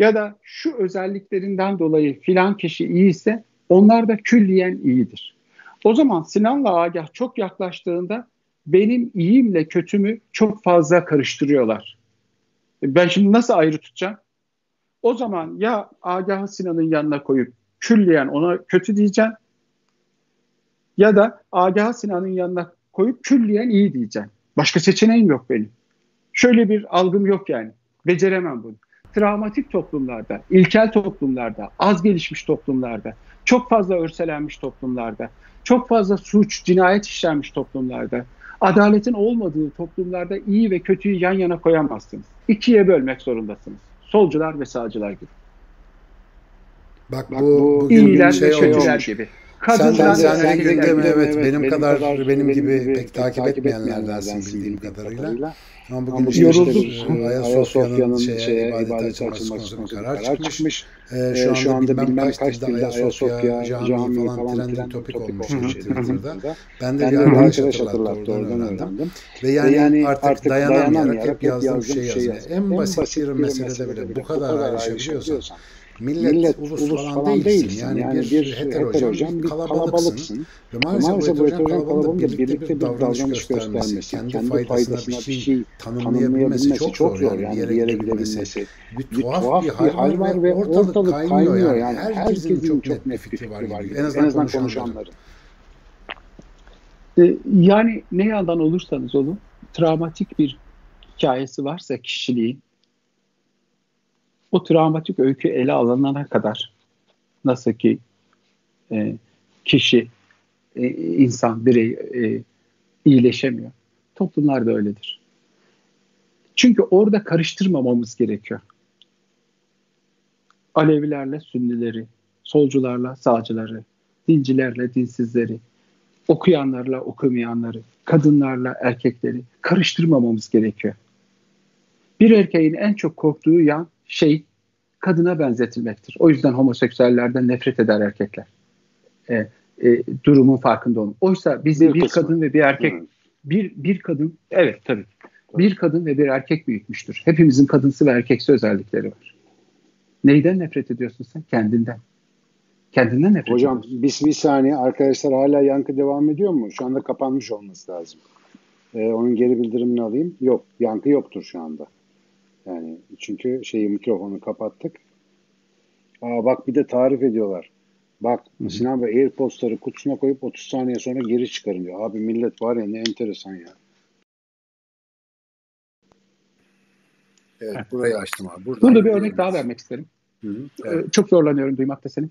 Ya da şu özelliklerinden dolayı filan kişi iyiyse onlar da külliyen iyidir. O zaman Sinan'la Agah çok yaklaştığında benim iyimle kötümü çok fazla karıştırıyorlar. Ben şimdi nasıl ayrı tutacağım? O zaman ya Agah'ı Sinan'ın yanına koyup külliyen ona kötü diyeceğim ya da Agah'ı Sinan'ın yanına koyup külliyen iyi diyeceğim. Başka seçeneğim yok benim. Şöyle bir algım yok yani. Beceremem bunu. Travmatik toplumlarda, ilkel toplumlarda, az gelişmiş toplumlarda, çok fazla örselenmiş toplumlarda, çok fazla suç, cinayet işlenmiş toplumlarda, adaletin olmadığı toplumlarda iyi ve kötüyü yan yana koyamazsınız. İkiye bölmek zorundasınız. Solcular ve sağcılar gibi. Bak, Bak bu, bu iyiler şey ve kötüler olmuş. gibi. Kadından sen, sen, sen gündemi evet, evet benim, benim kadar, kadar benim gibi pek, pek takip etmeyenlerdensin bildiğim kadarıyla. kadarıyla. Ama bugün Ama işte, işte Ayasofya'nın şeye, şeye ibadete açılması konusunda karar, çıkmış. çıkmış. Ee, şu, anda şu anda bilmem, bilmem kaç dilde Ayasofya, cami falan trending topik olmuş Twitter'da. Ben de bir arkadaş hatırlattı oradan öğrendim. Ve yani artık dayanamayarak hep yazdığım şey yazıyor. En basit bir meselede bile bu kadar ayrışabiliyorsan millet, millet ulus, ulus falan, falan değilsin. Yani, yani bir, bir heterojen, bir kalabalıksın. kalabalıksın. Ve maalesef, maalesef bu heterojen kalabalığın birlikte bir davranış göstermesi, kendi, kendi faydasına bir şey, şey tanımlayabilmesi çok zor. Yani, yani bir yere gidebilmesi. Bir tuhaf bir hal var ve ortalık kaynıyor. Yani herkesin çok net bir fikri var. En azından konuşanların. E, yani ne yandan olursanız olun travmatik bir hikayesi varsa kişiliğin o travmatik öykü ele alınana kadar nasıl ki e, kişi, e, insan, birey e, iyileşemiyor. Toplumlar da öyledir. Çünkü orada karıştırmamamız gerekiyor. Alevilerle Sünnileri, solcularla sağcıları, dincilerle dinsizleri, okuyanlarla okumayanları, kadınlarla erkekleri karıştırmamamız gerekiyor. Bir erkeğin en çok korktuğu yan şey kadına benzetilmektir. O yüzden homoseksüellerden nefret eder erkekler. E, e, durumun farkında olun. Oysa biz bir, bir kadın ve bir erkek hmm. bir bir kadın evet tabii. Bir kadın ve bir erkek büyütmüştür. Hepimizin kadınsı ve erkeksi özellikleri var. Neyden nefret ediyorsun sen? Kendinden. Kendinden nefret Hocam ediyorsun. biz bir saniye arkadaşlar hala yankı devam ediyor mu? Şu anda kapanmış olması lazım. Ee, onun geri bildirimini alayım. Yok yankı yoktur şu anda. Yani çünkü şeyi mikrofonu kapattık. Aa bak bir de tarif ediyorlar. Bak Hı-hı. Sinan Bey AirPods'ları kutusuna koyup 30 saniye sonra geri çıkarın diyor. Abi millet var ya ne enteresan ya. Evet, evet. burayı açtım abi. Buradan Burada bir örnek daha vermek isterim. Hı-hı. Ee, evet. Çok zorlanıyorum duymakta seni.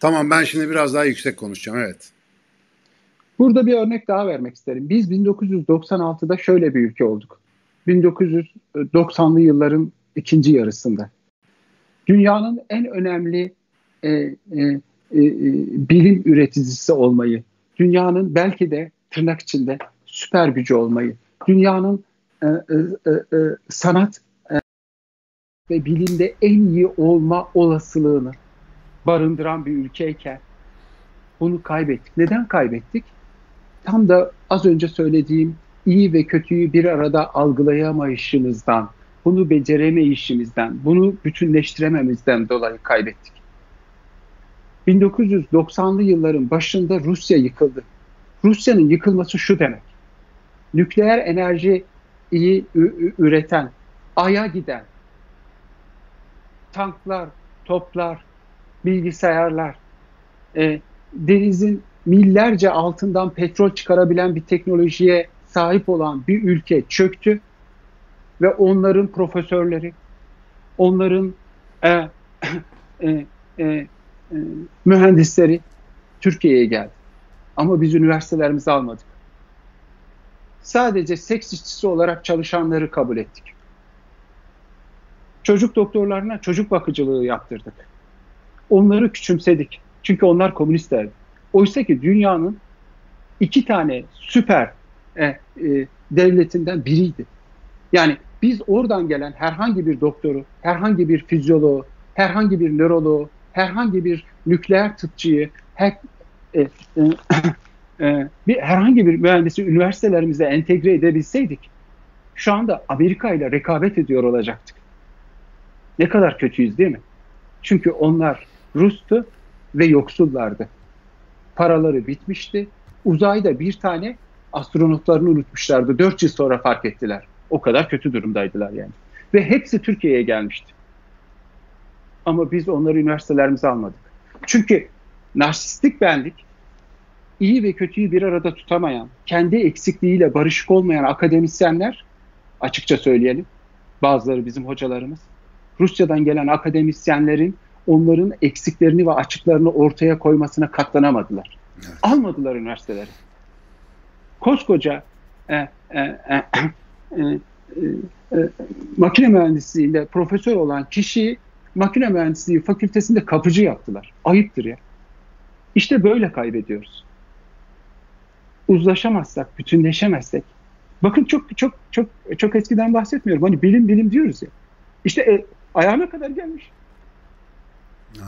Tamam ben şimdi biraz daha yüksek konuşacağım evet. Burada bir örnek daha vermek isterim. Biz 1996'da şöyle bir ülke olduk. 1990'lı yılların ikinci yarısında. Dünyanın en önemli e, e, e, bilim üreticisi olmayı, dünyanın belki de tırnak içinde süper gücü olmayı, dünyanın e, e, e, sanat e, ve bilimde en iyi olma olasılığını barındıran bir ülkeyken bunu kaybettik. Neden kaybettik? Tam da az önce söylediğim iyi ve kötüyü bir arada algılayamayışımızdan, bunu beceremeyişimizden, bunu bütünleştirememizden dolayı kaybettik. 1990'lı yılların başında Rusya yıkıldı. Rusya'nın yıkılması şu demek. Nükleer enerji iyi üreten, aya giden tanklar, toplar, bilgisayarlar, e, denizin millerce altından petrol çıkarabilen bir teknolojiye sahip olan bir ülke çöktü ve onların profesörleri, onların e, e, e, e, mühendisleri Türkiye'ye geldi. Ama biz üniversitelerimizi almadık. Sadece seks işçisi olarak çalışanları kabul ettik. Çocuk doktorlarına çocuk bakıcılığı yaptırdık. Onları küçümsedik. Çünkü onlar komünistlerdi. Oysa ki dünyanın iki tane süper e, e, devletinden biriydi. Yani biz oradan gelen herhangi bir doktoru, herhangi bir fizyoloğu, herhangi bir nöroloğu, herhangi bir nükleer tıpçıyı, her, e, e, e, bir herhangi bir mühendisi üniversitelerimize entegre edebilseydik, şu anda Amerika ile rekabet ediyor olacaktık. Ne kadar kötüyüz değil mi? Çünkü onlar Rus'tu ve yoksullardı. Paraları bitmişti. Uzayda bir tane astronotlarını unutmuşlardı. Dört yıl sonra fark ettiler. O kadar kötü durumdaydılar yani. Ve hepsi Türkiye'ye gelmişti. Ama biz onları üniversitelerimize almadık. Çünkü narsistik benlik iyi ve kötüyü bir arada tutamayan, kendi eksikliğiyle barışık olmayan akademisyenler açıkça söyleyelim. Bazıları bizim hocalarımız. Rusya'dan gelen akademisyenlerin onların eksiklerini ve açıklarını ortaya koymasına katlanamadılar. Evet. Almadılar üniversiteleri. Koskoca e, e, e, e, e, e, makine mühendisliğinde profesör olan kişiyi makine mühendisliği fakültesinde kapıcı yaptılar. Ayıptır ya. İşte böyle kaybediyoruz. Uzlaşamazsak, bütünleşemezsek. Bakın çok çok çok çok eskiden bahsetmiyorum. Hani bilim bilim diyoruz ya. İşte e, ayağına kadar gelmiş.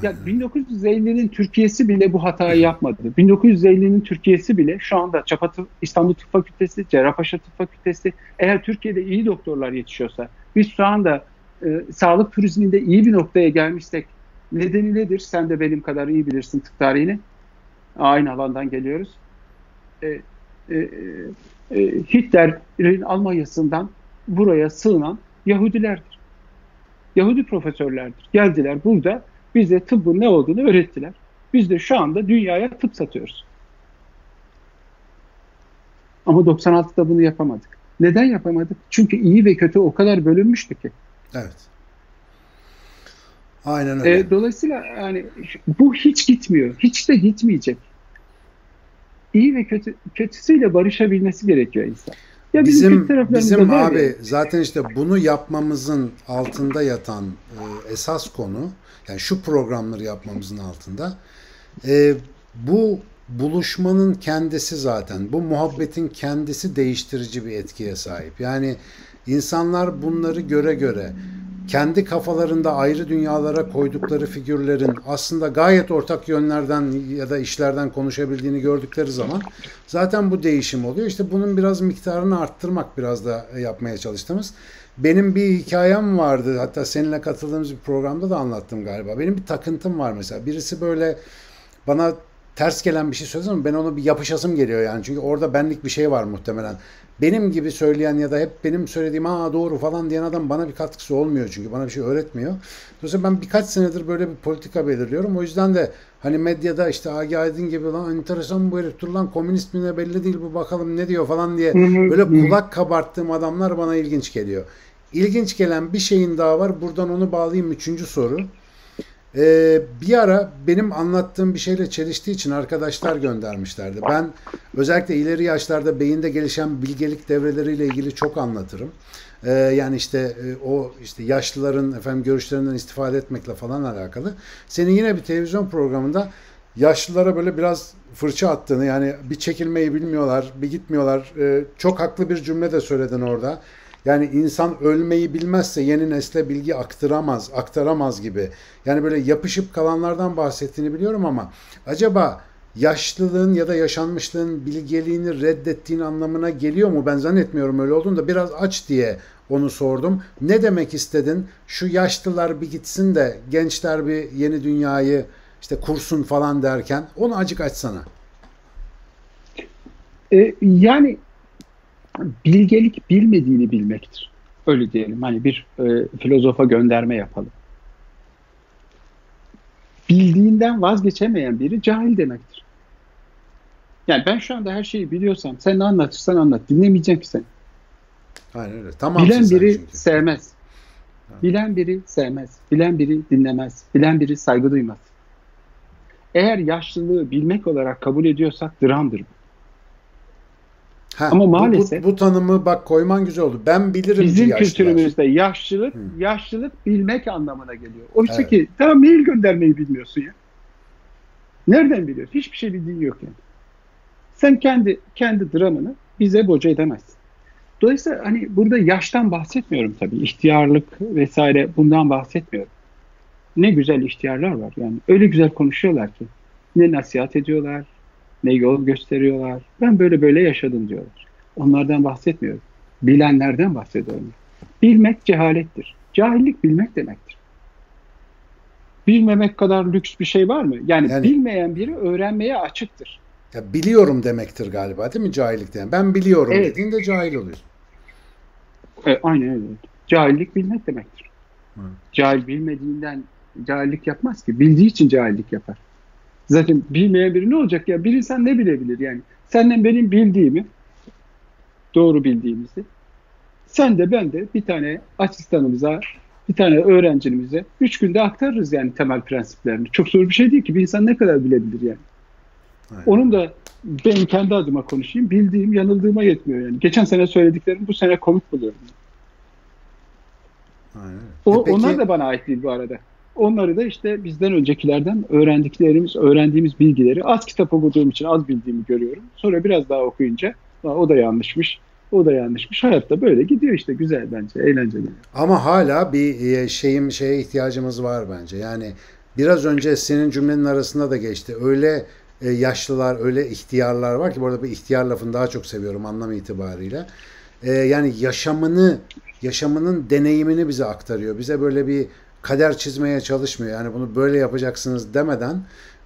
Ya 1950'nin Türkiye'si bile bu hatayı yapmadı. 1950'nin Türkiye'si bile şu anda Çapa İstanbul Tıp Fakültesi, Cerrahpaşa Tıp Fakültesi eğer Türkiye'de iyi doktorlar yetişiyorsa biz şu anda e, sağlık turizminde iyi bir noktaya gelmişsek nedeni nedir? Sen de benim kadar iyi bilirsin tıp tarihini. Aynı alandan geliyoruz. E, e, e, Hitler'in Almanya'sından buraya sığınan Yahudilerdir. Yahudi profesörlerdir. Geldiler burada bize tıbbın ne olduğunu öğrettiler. Biz de şu anda dünyaya tıp satıyoruz. Ama 96'da bunu yapamadık. Neden yapamadık? Çünkü iyi ve kötü o kadar bölünmüştü ki. Evet. Aynen öyle. E, dolayısıyla yani bu hiç gitmiyor. Hiç de gitmeyecek. İyi ve kötü kötüsüyle barışabilmesi gerekiyor insan. Ya bizim bizim abi ya. zaten işte bunu yapmamızın altında yatan e, esas konu yani şu programları yapmamızın altında e, bu buluşmanın kendisi zaten bu muhabbetin kendisi değiştirici bir etkiye sahip. Yani insanlar bunları göre göre kendi kafalarında ayrı dünyalara koydukları figürlerin aslında gayet ortak yönlerden ya da işlerden konuşabildiğini gördükleri zaman zaten bu değişim oluyor. İşte bunun biraz miktarını arttırmak biraz da yapmaya çalıştığımız. Benim bir hikayem vardı. Hatta seninle katıldığımız bir programda da anlattım galiba. Benim bir takıntım var mesela. Birisi böyle bana ters gelen bir şey söyledi ama ben onu bir yapışasım geliyor yani. Çünkü orada benlik bir şey var muhtemelen benim gibi söyleyen ya da hep benim söylediğim aa doğru falan diyen adam bana bir katkısı olmuyor çünkü bana bir şey öğretmiyor. Dolayısıyla ben birkaç senedir böyle bir politika belirliyorum. O yüzden de hani medyada işte Agi Aydın gibi lan enteresan bu herif dur lan komünist mi ne belli değil bu bakalım ne diyor falan diye böyle kulak kabarttığım adamlar bana ilginç geliyor. İlginç gelen bir şeyin daha var. Buradan onu bağlayayım. Üçüncü soru. Ee, bir ara benim anlattığım bir şeyle çeliştiği için arkadaşlar göndermişlerdi. Ben özellikle ileri yaşlarda beyinde gelişen bilgelik devreleriyle ilgili çok anlatırım. Ee, yani işte e, o işte yaşlıların efendim görüşlerinden istifade etmekle falan alakalı. Senin yine bir televizyon programında yaşlılara böyle biraz fırça attığını yani bir çekilmeyi bilmiyorlar, bir gitmiyorlar. Ee, çok haklı bir cümle de söyledin orada. Yani insan ölmeyi bilmezse yeni nesle bilgi aktaramaz, aktaramaz gibi. Yani böyle yapışıp kalanlardan bahsettiğini biliyorum ama acaba yaşlılığın ya da yaşanmışlığın bilgeliğini reddettiğin anlamına geliyor mu? Ben zannetmiyorum öyle olduğunu da biraz aç diye onu sordum. Ne demek istedin? Şu yaşlılar bir gitsin de gençler bir yeni dünyayı işte kursun falan derken onu acık açsana. E, yani bilgelik bilmediğini bilmektir. Öyle diyelim. Hani bir e, filozofa gönderme yapalım. Bildiğinden vazgeçemeyen biri cahil demektir. Yani ben şu anda her şeyi biliyorsam sen ne anlatırsan anlat. Dinlemeyeceğim ki seni. Aynen öyle. Tamam Bilen biri çünkü. sevmez. Bilen biri sevmez. Bilen biri dinlemez. Bilen biri saygı duymaz. Eğer yaşlılığı bilmek olarak kabul ediyorsak dramdır bu. Ha, Ama maalesef bu, bu, bu tanımı bak koyman güzel oldu. Ben bilirim bizim kültürümüzde yaşlılık hmm. yaşlılık bilmek anlamına geliyor. Oysa evet. ki tamam mail göndermeyi bilmiyorsun ya. Nereden biliyorsun? Hiçbir şey bildiğin yok yani. Sen kendi kendi dramını bize boca edemezsin. Dolayısıyla hani burada yaştan bahsetmiyorum tabii. İhtiyarlık vesaire bundan bahsetmiyorum. Ne güzel ihtiyarlar var. Yani öyle güzel konuşuyorlar ki. Ne nasihat ediyorlar, ne yol gösteriyorlar. Ben böyle böyle yaşadım diyorlar. Onlardan bahsetmiyorum. Bilenlerden bahsediyorum. Bilmek cehalettir. Cahillik bilmek demektir. Bilmemek kadar lüks bir şey var mı? Yani, yani bilmeyen biri öğrenmeye açıktır. Ya biliyorum demektir galiba değil mi cahillik diyen? Ben biliyorum evet. dediğinde cahil oluyorsun. E, aynen öyle. Cahillik bilmek demektir. Hı. Cahil bilmediğinden cahillik yapmaz ki. Bildiği için cahillik yapar. Zaten bilmeyen biri ne olacak ya? Bir insan ne bilebilir yani? Senden benim bildiğimi, doğru bildiğimizi, sen de ben de bir tane asistanımıza, bir tane öğrencimize üç günde aktarırız yani temel prensiplerini. Çok zor bir şey değil ki. Bir insan ne kadar bilebilir yani? Aynen. Onun da ben kendi adıma konuşayım. Bildiğim, yanıldığıma yetmiyor yani. Geçen sene söylediklerim bu sene komik buluyorum. Aynen. O, e peki... Onlar da bana ait değil bu arada. Onları da işte bizden öncekilerden öğrendiklerimiz, öğrendiğimiz bilgileri az kitap okuduğum için az bildiğimi görüyorum. Sonra biraz daha okuyunca o da yanlışmış, o da yanlışmış. Hayatta böyle gidiyor işte güzel bence, eğlenceli. Ama hala bir e, şeyim şeye ihtiyacımız var bence. Yani biraz önce senin cümlenin arasında da geçti. Öyle e, yaşlılar, öyle ihtiyarlar var ki bu arada bir ihtiyar lafını daha çok seviyorum anlam itibariyle. E, yani yaşamını, yaşamının deneyimini bize aktarıyor. Bize böyle bir kader çizmeye çalışmıyor. Yani bunu böyle yapacaksınız demeden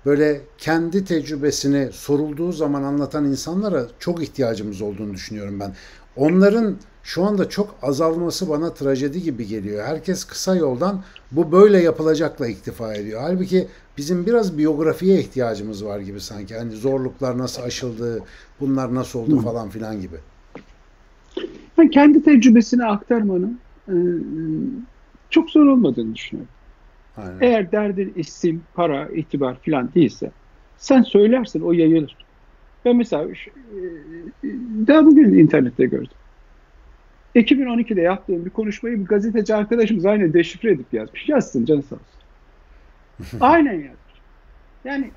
böyle kendi tecrübesini sorulduğu zaman anlatan insanlara çok ihtiyacımız olduğunu düşünüyorum ben. Onların şu anda çok azalması bana trajedi gibi geliyor. Herkes kısa yoldan bu böyle yapılacakla iktifa ediyor. Halbuki bizim biraz biyografiye ihtiyacımız var gibi sanki. Hani zorluklar nasıl aşıldı, bunlar nasıl oldu falan filan gibi. Ben kendi tecrübesini aktarmanın e, çok zor olmadığını düşünüyorum. Aynen. Eğer derdin isim, para, itibar falan değilse sen söylersin o yayılır. Ben mesela e, daha bugün internette gördüm. 2012'de yaptığım bir konuşmayı bir gazeteci arkadaşımız aynı deşifre edip yazmış. Yazsın canı sağ olsun. *laughs* Aynen yazmış. Yani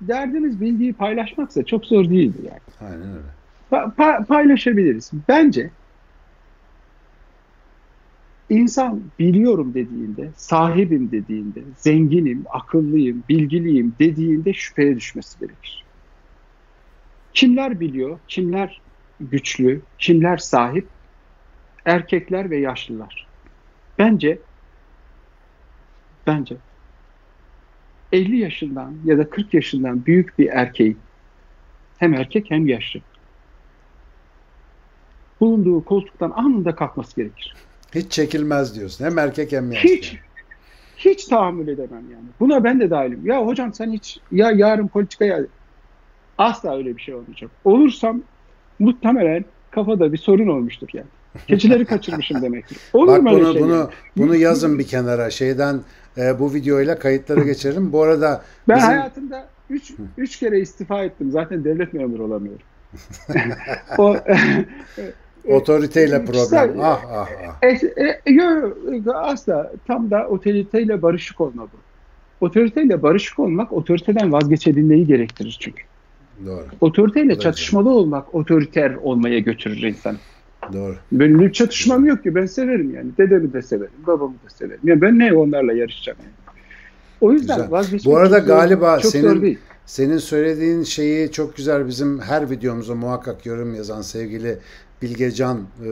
derdimiz bilgiyi paylaşmaksa çok zor değildi yani. Aynen öyle. Pa- pa- paylaşabiliriz. Bence İnsan biliyorum dediğinde, sahibim dediğinde, zenginim, akıllıyım, bilgiliyim dediğinde şüpheye düşmesi gerekir. Kimler biliyor, kimler güçlü, kimler sahip? Erkekler ve yaşlılar. Bence bence 50 yaşından ya da 40 yaşından büyük bir erkeğin hem erkek hem yaşlı bulunduğu koltuktan anında kalkması gerekir. Hiç çekilmez diyorsun. Hem erkek hem yaşlı. Hiç. Hiç tahammül edemem yani. Buna ben de dahilim. Ya hocam sen hiç ya yarın politikaya asla öyle bir şey olmayacak. Olursam muhtemelen kafada bir sorun olmuştur yani. Keçileri *laughs* kaçırmışım demektir. Olur Bak bunu, şey bunu, bunu yazın bir kenara. Şeyden e, bu videoyla kayıtlara geçelim. Bu arada ben bizim... hayatımda 3 3 kere istifa ettim. Zaten devlet memuru olamıyorum. *laughs* o *laughs* Otoriteyle problem. ah ah ah. E, e, yo, asla tam da otoriteyle barışık olma bu. Otoriteyle barışık olmak otoriteden vazgeçebilmeyi gerektirir çünkü. Doğru. Otoriteyle Doğru. çatışmalı olmak otoriter olmaya götürür insan. Doğru. Benim bir çatışmam yok ki. Ben severim yani. Dedemi de severim. Babamı da severim. Yani ben ne onlarla yarışacağım yani. O yüzden güzel. vazgeçmek Bu arada galiba çok senin, zor değil. Senin söylediğin şeyi çok güzel bizim her videomuza muhakkak yorum yazan sevgili Bilgecan e,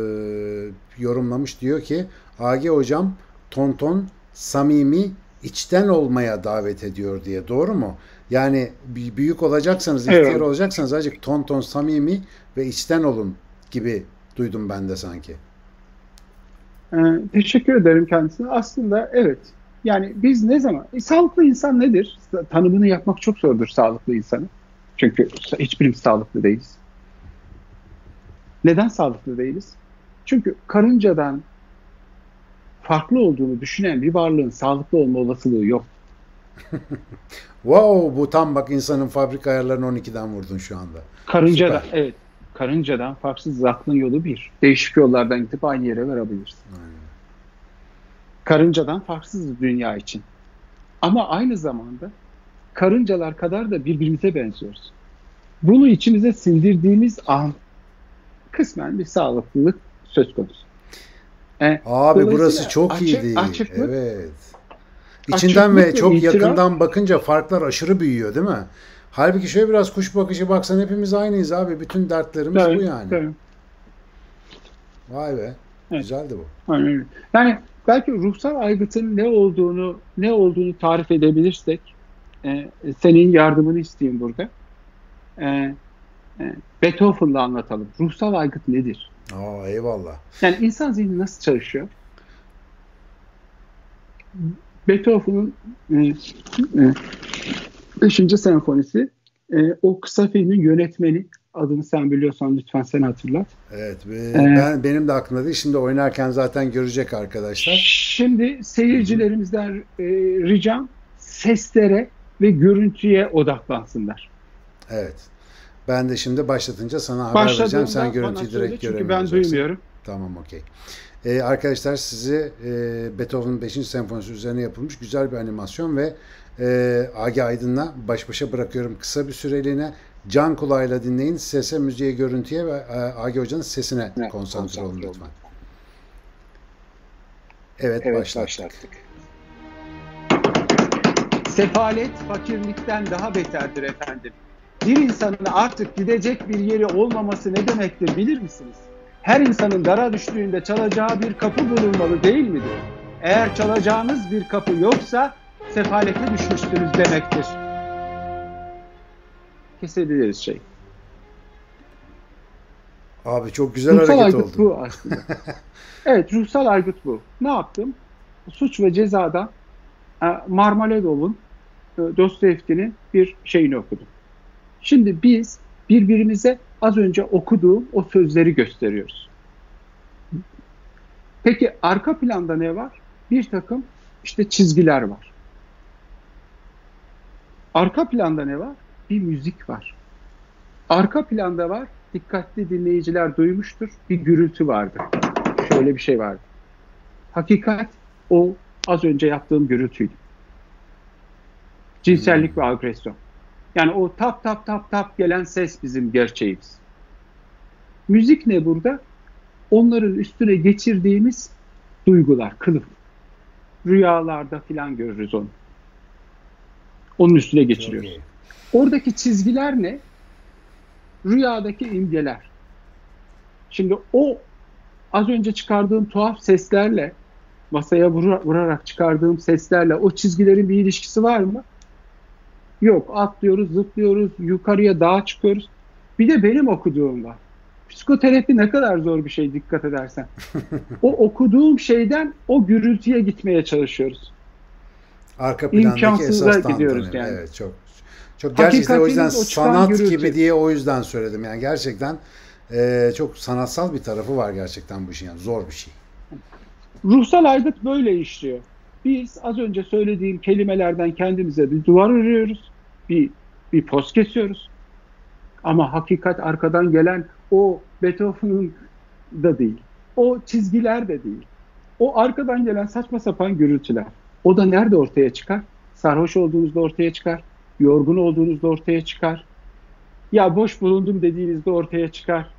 yorumlamış. Diyor ki Agi hocam tonton samimi içten olmaya davet ediyor diye. Doğru mu? Yani büyük olacaksanız, ihtiyar evet. olacaksanız azıcık ton ton samimi ve içten olun gibi duydum ben de sanki. Ee, teşekkür ederim kendisine. Aslında evet. Yani biz ne zaman... E, sağlıklı insan nedir? Tanımını yapmak çok zordur sağlıklı insanı. Çünkü hiçbirimiz sağlıklı değiliz. Neden sağlıklı değiliz? Çünkü karıncadan farklı olduğunu düşünen bir varlığın sağlıklı olma olasılığı yok. *laughs* wow bu tam bak insanın fabrika ayarlarını 12'den vurdun şu anda. Karıncadan Süper. evet. Karıncadan farksız aklın yolu bir. Değişik yollardan gidip aynı yere varabilirsin. Aynen. Karıncadan farksız dünya için. Ama aynı zamanda karıncalar kadar da birbirimize benziyoruz. Bunu içimize sindirdiğimiz an kısmen bir sağlıklılık söz konusu. E, Abi burası çok açık, iyi değil. Açıklık, evet. İçinden ve çok itiraf, yakından bakınca farklar aşırı büyüyor değil mi? Halbuki şöyle biraz kuş bakışı baksan hepimiz aynıyız abi. Bütün dertlerimiz evet, bu yani. Evet. Vay be. Evet. Güzeldi bu. Aynen. Yani belki ruhsal aygıtın ne olduğunu ne olduğunu tarif edebilirsek e, senin yardımını isteyeyim burada. E, Beethoven'la anlatalım. Ruhsal aygıt nedir? Aa, eyvallah. Yani insan zihni nasıl çalışıyor? Beethoven'ın 5. E, e, senfonisi e, o kısa filmin yönetmeni adını sen biliyorsan lütfen sen hatırlat. Evet. Ee, ben benim de aklımda değil. Şimdi oynarken zaten görecek arkadaşlar. Şimdi seyircilerimizden e, ricam seslere ve görüntüye odaklansınlar. Evet. Ben de şimdi başlatınca sana haber vereceğim. Sen görüntüyü direkt görebiliyorsun. Çünkü ben duymuyorum. Tamam okey. Ee, arkadaşlar sizi e, Beethoven'ın 5. senfonisi üzerine yapılmış güzel bir animasyon ve e, Agi Aydın'la baş başa bırakıyorum kısa bir süreliğine. Can kulağıyla dinleyin. Sese, müziğe, görüntüye ve e, Agi Hoca'nın sesine evet, konsantre olun lütfen. Evet, evet başlattık. başlattık. Sefalet fakirlikten daha beterdir efendim. Bir insanın artık gidecek bir yeri olmaması ne demektir bilir misiniz? Her insanın dara düştüğünde çalacağı bir kapı bulunmalı değil midir? Eğer çalacağınız bir kapı yoksa sefalete düşmüşsünüz demektir. Kesebiliriz şey. Abi çok güzel ruhsal hareket oldu. bu *laughs* aslında. evet ruhsal aygıt bu. Ne yaptım? Suç ve cezada e, Marmaledov'un e, Dostoyevski'nin bir şeyini okudum. Şimdi biz birbirimize az önce okuduğum o sözleri gösteriyoruz. Peki arka planda ne var? Bir takım işte çizgiler var. Arka planda ne var? Bir müzik var. Arka planda var, dikkatli dinleyiciler duymuştur, bir gürültü vardı. Şöyle bir şey vardı. Hakikat o az önce yaptığım gürültüydü. Cinsellik ve agresyon. Yani o tap tap tap tap gelen ses bizim gerçeğimiz. Müzik ne burada? Onların üstüne geçirdiğimiz duygular, kılıf. Rüyalarda filan görürüz onu. Onun üstüne geçiriyoruz. Oradaki çizgiler ne? Rüyadaki imgeler. Şimdi o az önce çıkardığım tuhaf seslerle masaya vurarak çıkardığım seslerle o çizgilerin bir ilişkisi var mı? Yok. Atlıyoruz, zıplıyoruz, yukarıya dağa çıkıyoruz. Bir de benim okuduğum var. Psikoterapi ne kadar zor bir şey dikkat edersen. *laughs* o okuduğum şeyden o gürültüye gitmeye çalışıyoruz. Arka plandaki esas gidiyoruz yani. Evet çok. Çok gerçekten o yüzden sanat gibi diye o yüzden söyledim. Yani gerçekten e, çok sanatsal bir tarafı var gerçekten bu işin. Yani zor bir şey. Ruhsal aygıt böyle işliyor. Biz az önce söylediğim kelimelerden kendimize bir duvar örüyoruz. Bir, bir post kesiyoruz. Ama hakikat arkadan gelen o Beethoven'ın da değil. O çizgiler de değil. O arkadan gelen saçma sapan gürültüler. O da nerede ortaya çıkar? Sarhoş olduğunuzda ortaya çıkar. Yorgun olduğunuzda ortaya çıkar. Ya boş bulundum dediğinizde ortaya çıkar.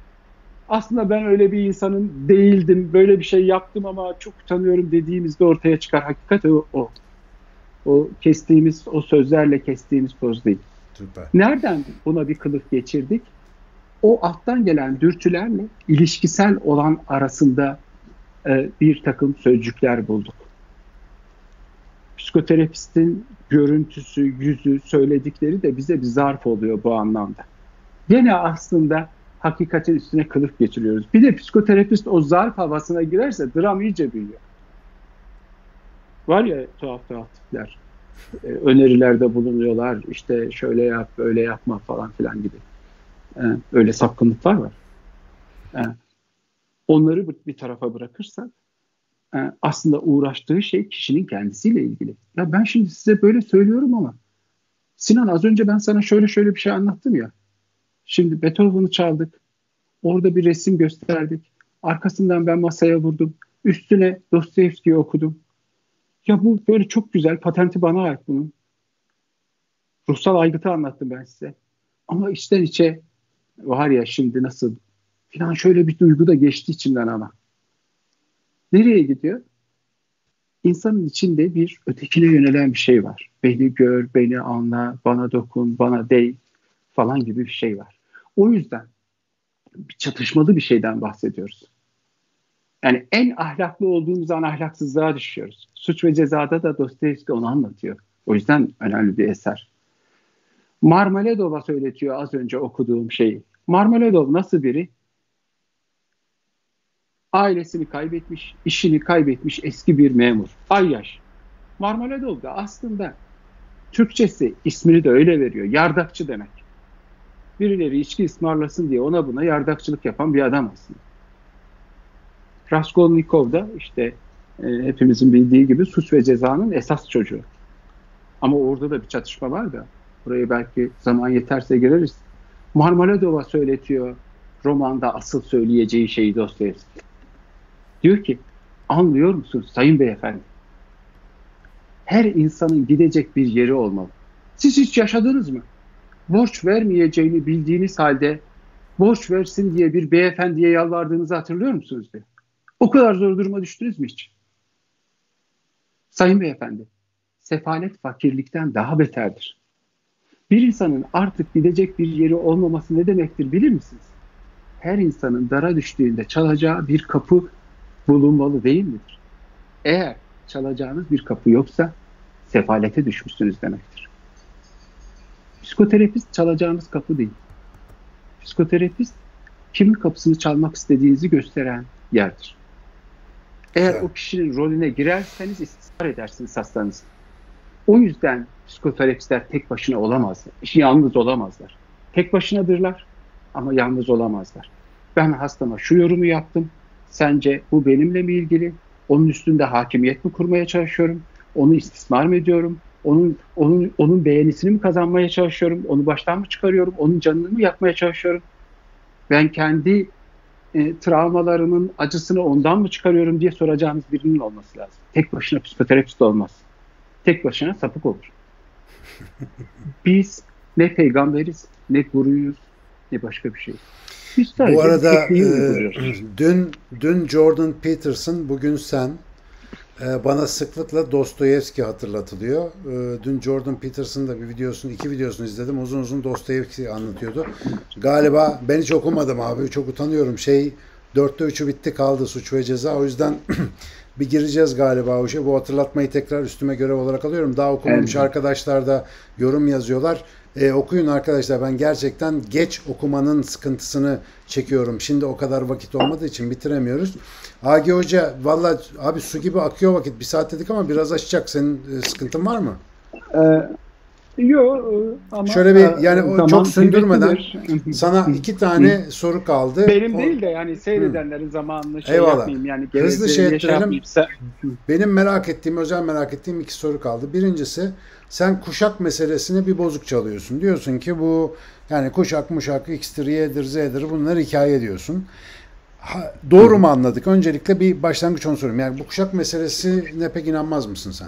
Aslında ben öyle bir insanın değildim. Böyle bir şey yaptım ama çok utanıyorum dediğimizde ortaya çıkar. Hakikat o. O, o kestiğimiz, o sözlerle kestiğimiz poz değil. Süper. Nereden buna bir kılıf geçirdik? O alttan gelen dürtülerle ilişkisel olan arasında e, bir takım sözcükler bulduk. Psikoterapistin görüntüsü, yüzü, söyledikleri de bize bir zarf oluyor bu anlamda. Gene aslında hakikatin üstüne kılıf geçiriyoruz. Bir de psikoterapist o zarf havasına girerse dram iyice büyüyor. Var ya tuhaf tuhaf tipler. E, önerilerde bulunuyorlar. İşte şöyle yap, böyle yapma falan filan gibi. E, öyle sapkınlıklar var. E, onları bir tarafa bırakırsak e, aslında uğraştığı şey kişinin kendisiyle ilgili. Ya ben şimdi size böyle söylüyorum ama Sinan az önce ben sana şöyle şöyle bir şey anlattım ya. Şimdi Beethoven'ı çaldık. Orada bir resim gösterdik. Arkasından ben masaya vurdum. Üstüne Dostoyevski'yi okudum. Ya bu böyle çok güzel. Patenti bana ait bunun. Ruhsal aygıtı anlattım ben size. Ama içten içe var ya şimdi nasıl filan şöyle bir duygu da geçti içimden ama. Nereye gidiyor? İnsanın içinde bir ötekine yönelen bir şey var. Beni gör, beni anla, bana dokun, bana değ falan gibi bir şey var. O yüzden bir çatışmalı bir şeyden bahsediyoruz. Yani en ahlaklı olduğumuz an ahlaksızlığa düşüyoruz. Suç ve cezada da Dostoyevski onu anlatıyor. O yüzden önemli bir eser. Marmeladov'a söyletiyor az önce okuduğum şeyi. Marmeladov nasıl biri? Ailesini kaybetmiş, işini kaybetmiş eski bir memur. Ay yaş. Marmeladov da aslında Türkçesi ismini de öyle veriyor. Yardakçı demek. Birileri içki ısmarlasın diye ona buna yardakçılık yapan bir adam aslında. Raskolnikov da işte e, hepimizin bildiği gibi suç ve cezanın esas çocuğu. Ama orada da bir çatışma var da buraya belki zaman yeterse gireriz. Marmaladova söyletiyor romanda asıl söyleyeceği şeyi Dostoyevski. Diyor ki anlıyor musun sayın beyefendi? Her insanın gidecek bir yeri olmalı. Siz hiç yaşadınız mı? Borç vermeyeceğini bildiğiniz halde borç versin diye bir beyefendiye yalvardığınızı hatırlıyor musunuz diyor. O kadar zor duruma düştünüz mü hiç? Sayın beyefendi, sefalet fakirlikten daha beterdir. Bir insanın artık gidecek bir yeri olmaması ne demektir bilir misiniz? Her insanın dara düştüğünde çalacağı bir kapı bulunmalı değil midir? Eğer çalacağınız bir kapı yoksa sefalete düşmüşsünüz demektir. Psikoterapist çalacağınız kapı değil. Psikoterapist kimin kapısını çalmak istediğinizi gösteren yerdir. Eğer evet. o kişinin rolüne girerseniz istismar edersiniz hastanızı. O yüzden psikoterapistler tek başına olamazlar. Yalnız olamazlar. Tek başınadırlar ama yalnız olamazlar. Ben hastama şu yorumu yaptım. Sence bu benimle mi ilgili? Onun üstünde hakimiyet mi kurmaya çalışıyorum? Onu istismar mı ediyorum? Onun onun onun beğenisini mi kazanmaya çalışıyorum? Onu baştan mı çıkarıyorum? Onun canını mı yakmaya çalışıyorum? Ben kendi e, travmalarımın acısını ondan mı çıkarıyorum diye soracağınız birinin olması lazım. Tek başına psikoterapist olmaz. Tek başına sapık olur. *laughs* Biz ne peygamberiz, ne guruyuz, ne başka bir şey. Bu arada e, dün dün Jordan Peterson, bugün sen bana sıklıkla Dostoyevski hatırlatılıyor. E, dün Jordan Peterson'ın da bir videosunu, iki videosunu izledim. Uzun uzun Dostoyevski anlatıyordu. Galiba ben hiç okumadım abi. Çok utanıyorum. Şey dörtte üçü bitti kaldı suç ve ceza. O yüzden *clears throat* bir gireceğiz galiba o şey. Bu hatırlatmayı tekrar üstüme görev olarak alıyorum. Daha okumamış evet. arkadaşlar da yorum yazıyorlar. E, okuyun arkadaşlar. Ben gerçekten geç okumanın sıkıntısını çekiyorum. Şimdi o kadar vakit olmadığı için bitiremiyoruz. Agi Hoca valla abi su gibi akıyor vakit. Bir saat dedik ama biraz açacak. Senin e, sıkıntın var mı? Ee, Yok ama şöyle bir yani o çok sündürmeden *laughs* sana iki tane soru kaldı. Benim o, değil de yani seyredenlerin zamanını şey Eyvallah. yapmayayım yani hızlı şey ettirelim. Benim merak ettiğim özel merak ettiğim iki soru kaldı. Birincisi sen kuşak meselesine bir bozuk çalıyorsun. Diyorsun ki bu yani kuşak muşak X'tir, Y'dir, Z'dir bunlar hikaye diyorsun. Ha, doğru mu anladık? Öncelikle bir başlangıç onu sorayım. Yani bu kuşak meselesine pek inanmaz mısın sen?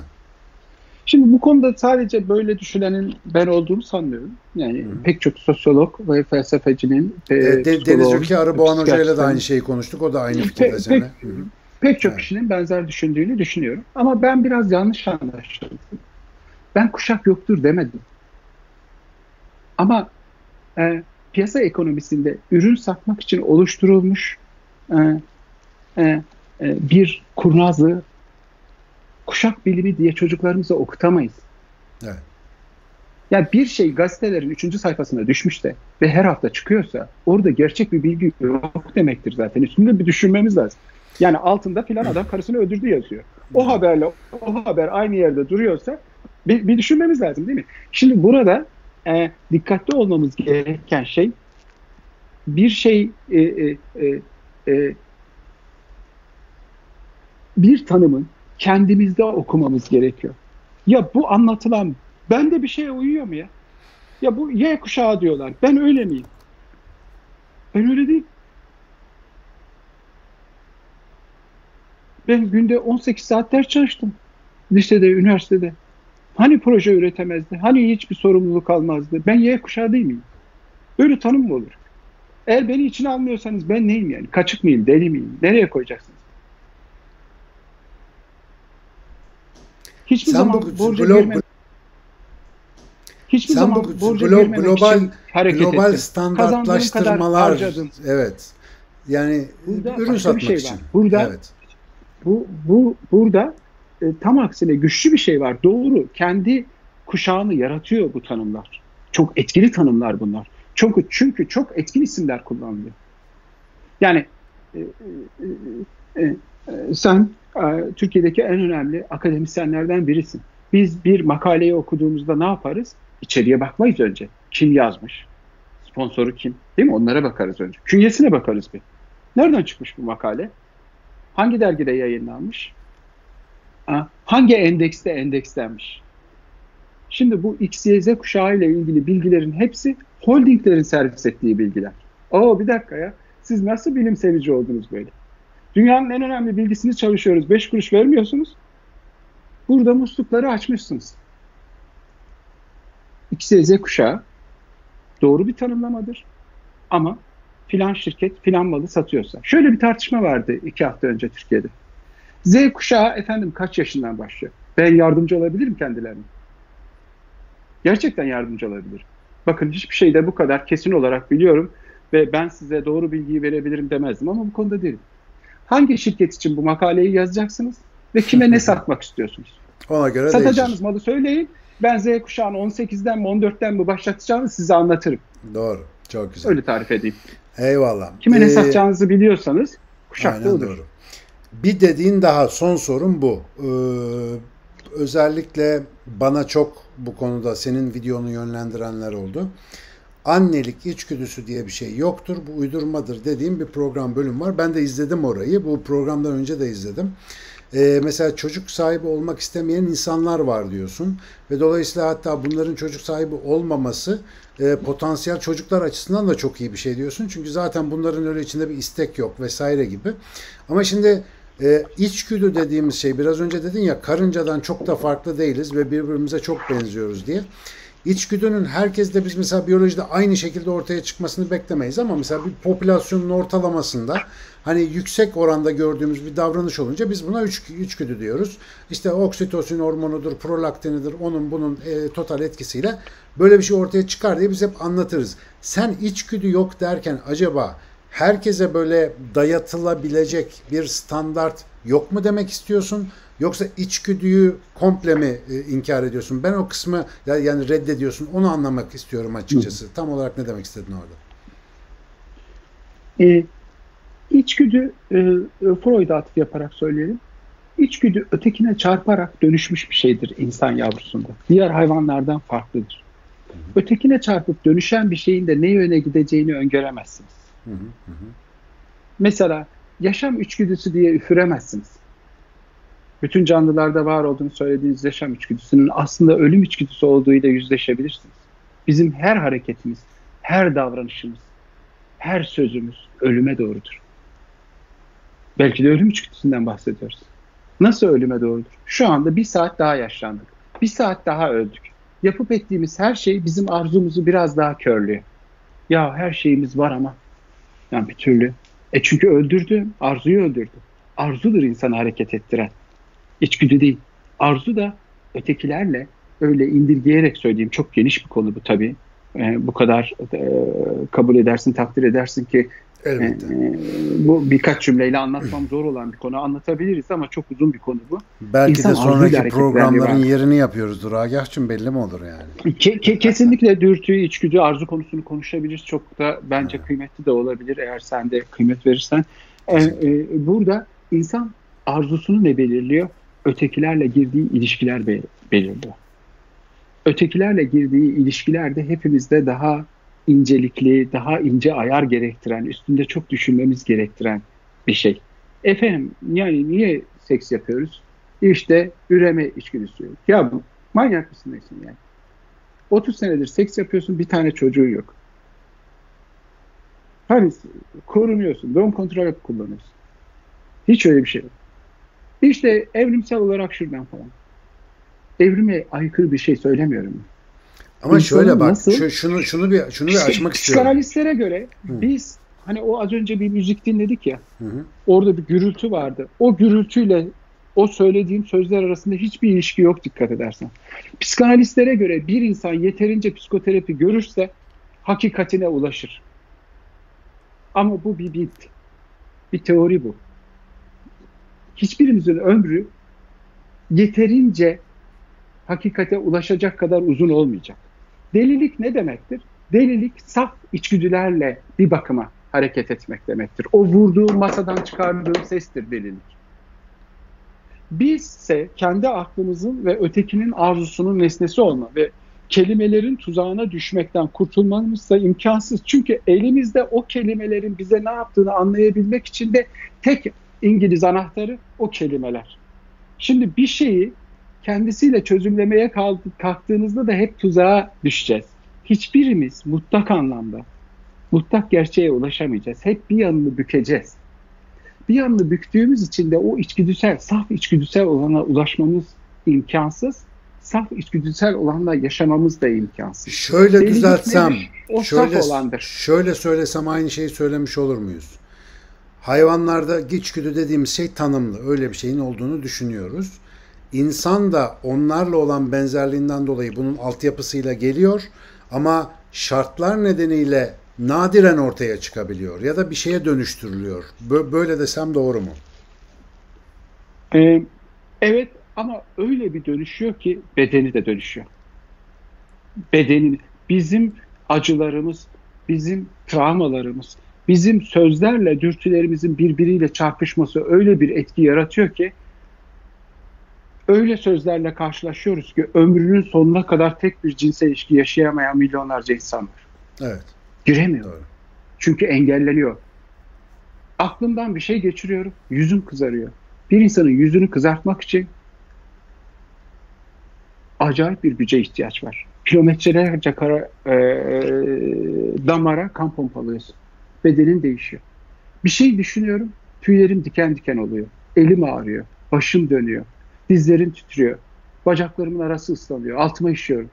Şimdi bu konuda sadece böyle düşünenin ben olduğumu sanmıyorum. Yani Hı. pek çok sosyolog ve felsefecinin e, de, Deniz Ülke Arıboğan Hoca ile de aynı şeyi konuştuk. O da aynı fikirde pe, seninle. Pek, pek çok evet. kişinin benzer düşündüğünü düşünüyorum. Ama ben biraz yanlış anlaşıldım. Ben kuşak yoktur demedim. Ama e, piyasa ekonomisinde ürün satmak için oluşturulmuş e, e, e, bir kurnazlığı kuşak bilimi diye çocuklarımıza okutamayız. Evet. Yani bir şey gazetelerin üçüncü sayfasına düşmüş de ve her hafta çıkıyorsa orada gerçek bir bilgi yok demektir zaten. Üstünde bir düşünmemiz lazım. Yani altında filan adam karısını öldürdü yazıyor. O haberle o haber aynı yerde duruyorsa bir, bir düşünmemiz lazım değil mi? Şimdi burada e, dikkatli olmamız gereken şey bir şey e, e, e, bir tanımın kendimizde okumamız gerekiyor. Ya bu anlatılan bende bir şeye uyuyor mu ya? Ya bu Y kuşağı diyorlar. Ben öyle miyim? Ben öyle değil. Ben günde 18 saat ders çalıştım. Lisede, üniversitede. Hani proje üretemezdi? Hani hiçbir sorumluluk almazdı? Ben Y kuşağı değil miyim? Böyle tanım mı olur? Eğer beni içine almıyorsanız ben neyim yani? Kaçık mıyım? Deli miyim? Nereye koyacaksınız? Hiçbir Sen zaman bu, borca blok, girmem. Hiçbir Sen zaman bu, borca glo, global, global standartlaştırmalar evet. Yani burada ürün satmak şey için. Var. Burada evet. bu bu burada e, tam aksine güçlü bir şey var. Doğru. Kendi kuşağını yaratıyor bu tanımlar. Çok etkili tanımlar bunlar. Çok çünkü çok etkin isimler kullanılıyor. Yani e, e, e, e sen e, Türkiye'deki en önemli akademisyenlerden birisin. Biz bir makaleyi okuduğumuzda ne yaparız? İçeriye bakmayız önce. Kim yazmış? Sponsoru kim? Değil mi? Onlara bakarız önce. Künyesine bakarız bir. Nereden çıkmış bu makale? Hangi dergide yayınlanmış? Hangi endekste endekslenmiş? Şimdi bu XYZ kuşağı ile ilgili bilgilerin hepsi holdinglerin servis ettiği bilgiler. Oo bir dakika ya. Siz nasıl bilim sevici oldunuz böyle? Dünyanın en önemli bilgisini çalışıyoruz. Beş kuruş vermiyorsunuz. Burada muslukları açmışsınız. XYZ kuşağı doğru bir tanımlamadır. Ama filan şirket filan malı satıyorsa. Şöyle bir tartışma vardı iki hafta önce Türkiye'de. Z kuşağı efendim kaç yaşından başlıyor? Ben yardımcı olabilirim kendilerine. Gerçekten yardımcı olabilirim. Bakın hiçbir şeyde bu kadar kesin olarak biliyorum ve ben size doğru bilgiyi verebilirim demezdim ama bu konuda değilim. Hangi şirket için bu makaleyi yazacaksınız ve kime ne *laughs* satmak istiyorsunuz? Ona göre Satacağınız değişir. malı söyleyin. Ben Z kuşağını 18'den mi 14'ten mi başlatacağını size anlatırım. Doğru. Çok güzel. Öyle tarif edeyim. Eyvallah. Kime ee, ne satacağınızı biliyorsanız kuşakta olur. Doğru. Bir dediğin daha son sorun bu. Ee, özellikle bana çok bu konuda senin videonu yönlendirenler oldu. Annelik içgüdüsü diye bir şey yoktur. Bu uydurmadır dediğim bir program bölüm var. Ben de izledim orayı. Bu programdan önce de izledim. Ee, mesela çocuk sahibi olmak istemeyen insanlar var diyorsun. Ve dolayısıyla hatta bunların çocuk sahibi olmaması e, potansiyel çocuklar açısından da çok iyi bir şey diyorsun. Çünkü zaten bunların öyle içinde bir istek yok vesaire gibi. Ama şimdi e, içgüdü dediğimiz şey biraz önce dedin ya karıncadan çok da farklı değiliz ve birbirimize çok benziyoruz diye. İçgüdünün herkes de biz mesela biyolojide aynı şekilde ortaya çıkmasını beklemeyiz ama mesela bir popülasyonun ortalamasında hani yüksek oranda gördüğümüz bir davranış olunca biz buna üç, içgüdü diyoruz. İşte oksitosin hormonudur, prolaktinidir, onun bunun e, total etkisiyle böyle bir şey ortaya çıkar diye biz hep anlatırız. Sen içgüdü yok derken acaba herkese böyle dayatılabilecek bir standart yok mu demek istiyorsun? Yoksa içgüdüyü komple mi e, inkar ediyorsun? Ben o kısmı yani reddediyorsun. Onu anlamak istiyorum açıkçası. Hı. Tam olarak ne demek istedin orada? E, içgüdü e, e, Freud'a atıf yaparak söyleyelim. İçgüdü ötekine çarparak dönüşmüş bir şeydir insan yavrusunda. Diğer hayvanlardan farklıdır. Ötekine çarpıp dönüşen bir şeyin de ne yöne gideceğini öngöremezsiniz. Mesela yaşam içgüdüsü diye üfüremezsiniz. Bütün canlılarda var olduğunu söylediğiniz yaşam içgüdüsünün aslında ölüm içgüdüsü olduğuyla yüzleşebilirsiniz. Bizim her hareketimiz, her davranışımız, her sözümüz ölüme doğrudur. Belki de ölüm içgüdüsünden bahsediyoruz. Nasıl ölüme doğrudur? Şu anda bir saat daha yaşlandık. Bir saat daha öldük. Yapıp ettiğimiz her şey bizim arzumuzu biraz daha körlüyor. Ya her şeyimiz var ama yani bir türlü. E çünkü öldürdü, arzuyu öldürdü. Arzudur insanı hareket ettiren. İçgüdü değil. Arzu da ötekilerle öyle indirgeyerek söyleyeyim çok geniş bir konu bu tabii. E, bu kadar e, kabul edersin, takdir edersin ki Elbette. E, bu birkaç cümleyle anlatmam zor olan bir konu. Anlatabiliriz ama çok uzun bir konu bu. Belki İnsan de sonraki programların yerini yapıyoruzdur. Agah'cığım belli mi olur yani? Ke- ke- kesinlikle dürtü, içgüdü, arzu konusunu konuşabiliriz. Çok da bence evet. kıymetli de olabilir eğer sen de kıymet verirsen. E, e, burada insan arzusunu ne belirliyor? Ötekilerle girdiği ilişkiler be- belirliyor. Ötekilerle girdiği ilişkilerde hepimizde daha incelikli, daha ince ayar gerektiren, üstünde çok düşünmemiz gerektiren bir şey. Efendim yani niye seks yapıyoruz? İşte üreme içgüdüsü. Ya bu manyak mısın neysin yani? 30 senedir seks yapıyorsun bir tane çocuğun yok. Hani korunuyorsun, doğum kontrol kullanıyorsun. Hiç öyle bir şey yok. İşte evrimsel olarak şuradan falan. Evrime aykırı bir şey söylemiyorum. Ama İnsanın şöyle bak nasıl, şu, şunu şunu bir şunu bir açmak istiyorum. Psikanalistlere göre Hı. biz hani o az önce bir müzik dinledik ya. Hı hı. Orada bir gürültü vardı. O gürültüyle o söylediğim sözler arasında hiçbir ilişki yok dikkat edersen. Psikanalistlere göre bir insan yeterince psikoterapi görürse hakikatine ulaşır. Ama bu bir bit. Bir teori bu. Hiçbirimizin ömrü yeterince hakikate ulaşacak kadar uzun olmayacak. Delilik ne demektir? Delilik saf içgüdülerle bir bakıma hareket etmek demektir. O vurduğu masadan çıkardığı sestir delilik. Bizse kendi aklımızın ve ötekinin arzusunun nesnesi olma ve kelimelerin tuzağına düşmekten kurtulmamız da imkansız. Çünkü elimizde o kelimelerin bize ne yaptığını anlayabilmek için de tek İngiliz anahtarı o kelimeler. Şimdi bir şeyi kendisiyle çözümlemeye kalktığınızda da hep tuzağa düşeceğiz. Hiçbirimiz mutlak anlamda mutlak gerçeğe ulaşamayacağız. Hep bir yanını bükeceğiz. Bir yanını büktüğümüz için de o içgüdüsel, saf içgüdüsel olana ulaşmamız imkansız. Saf içgüdüsel olanla yaşamamız da imkansız. Şöyle Deli düzeltsem, o şöyle, saf olandır. şöyle söylesem aynı şeyi söylemiş olur muyuz? Hayvanlarda içgüdü dediğimiz şey tanımlı. Öyle bir şeyin olduğunu düşünüyoruz. İnsan da onlarla olan benzerliğinden dolayı bunun altyapısıyla geliyor ama şartlar nedeniyle nadiren ortaya çıkabiliyor ya da bir şeye dönüştürülüyor. Böyle desem doğru mu? Ee, evet ama öyle bir dönüşüyor ki bedeni de dönüşüyor. Bedenin, bizim acılarımız, bizim travmalarımız, bizim sözlerle dürtülerimizin birbiriyle çarpışması öyle bir etki yaratıyor ki öyle sözlerle karşılaşıyoruz ki ömrünün sonuna kadar tek bir cinsel ilişki yaşayamayan milyonlarca insan var. Evet. Giremiyor. Doğru. Çünkü engelleniyor. Aklımdan bir şey geçiriyorum, yüzüm kızarıyor. Bir insanın yüzünü kızartmak için acayip bir güce ihtiyaç var. Kilometrelerce kara, e, damara kan pompalıyorsun. Bedenin değişiyor. Bir şey düşünüyorum, tüylerim diken diken oluyor. Elim ağrıyor, başım dönüyor. Dizlerim titriyor. Bacaklarımın arası ıslanıyor. Altıma işiyorum.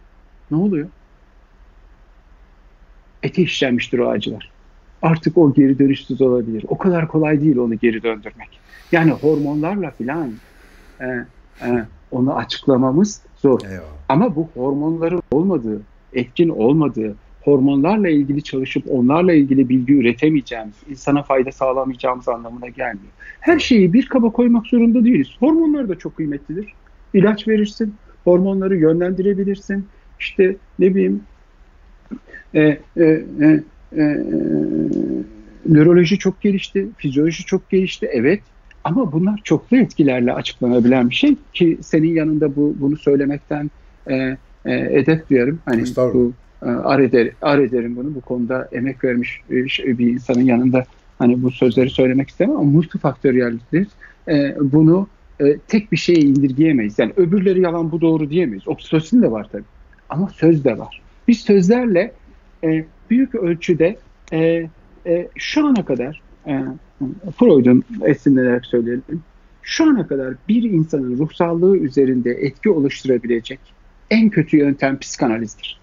Ne oluyor? Ete işlenmiştir o acılar. Artık o geri dönüşsüz olabilir. O kadar kolay değil onu geri döndürmek. Yani hormonlarla filan e, e, onu açıklamamız zor. Eyvallah. Ama bu hormonların olmadığı, etkin olmadığı, hormonlarla ilgili çalışıp onlarla ilgili bilgi üretemeyeceğimiz, insana fayda sağlamayacağımız anlamına gelmiyor. Her şeyi bir kaba koymak zorunda değiliz. Hormonlar da çok kıymetlidir. İlaç verirsin, hormonları yönlendirebilirsin. İşte ne bileyim e, e, e, e, nöroloji çok gelişti, fizyoloji çok gelişti evet. Ama bunlar çoklu etkilerle açıklanabilen bir şey ki senin yanında bu bunu söylemekten e, e, edep duyarım. Hani bu ar, eder, ar ederim bunu bu konuda emek vermiş bir insanın yanında hani bu sözleri söylemek istemem ama multifaktöriyeldir. E, bunu e, tek bir şeye indirgeyemeyiz. Yani öbürleri yalan bu doğru diyemeyiz. Oksitosin de var tabii. Ama söz de var. Biz sözlerle e, büyük ölçüde e, e, şu ana kadar e, Freud'un esinlenerek söyleyelim. Şu ana kadar bir insanın ruhsallığı üzerinde etki oluşturabilecek en kötü yöntem psikanalizdir.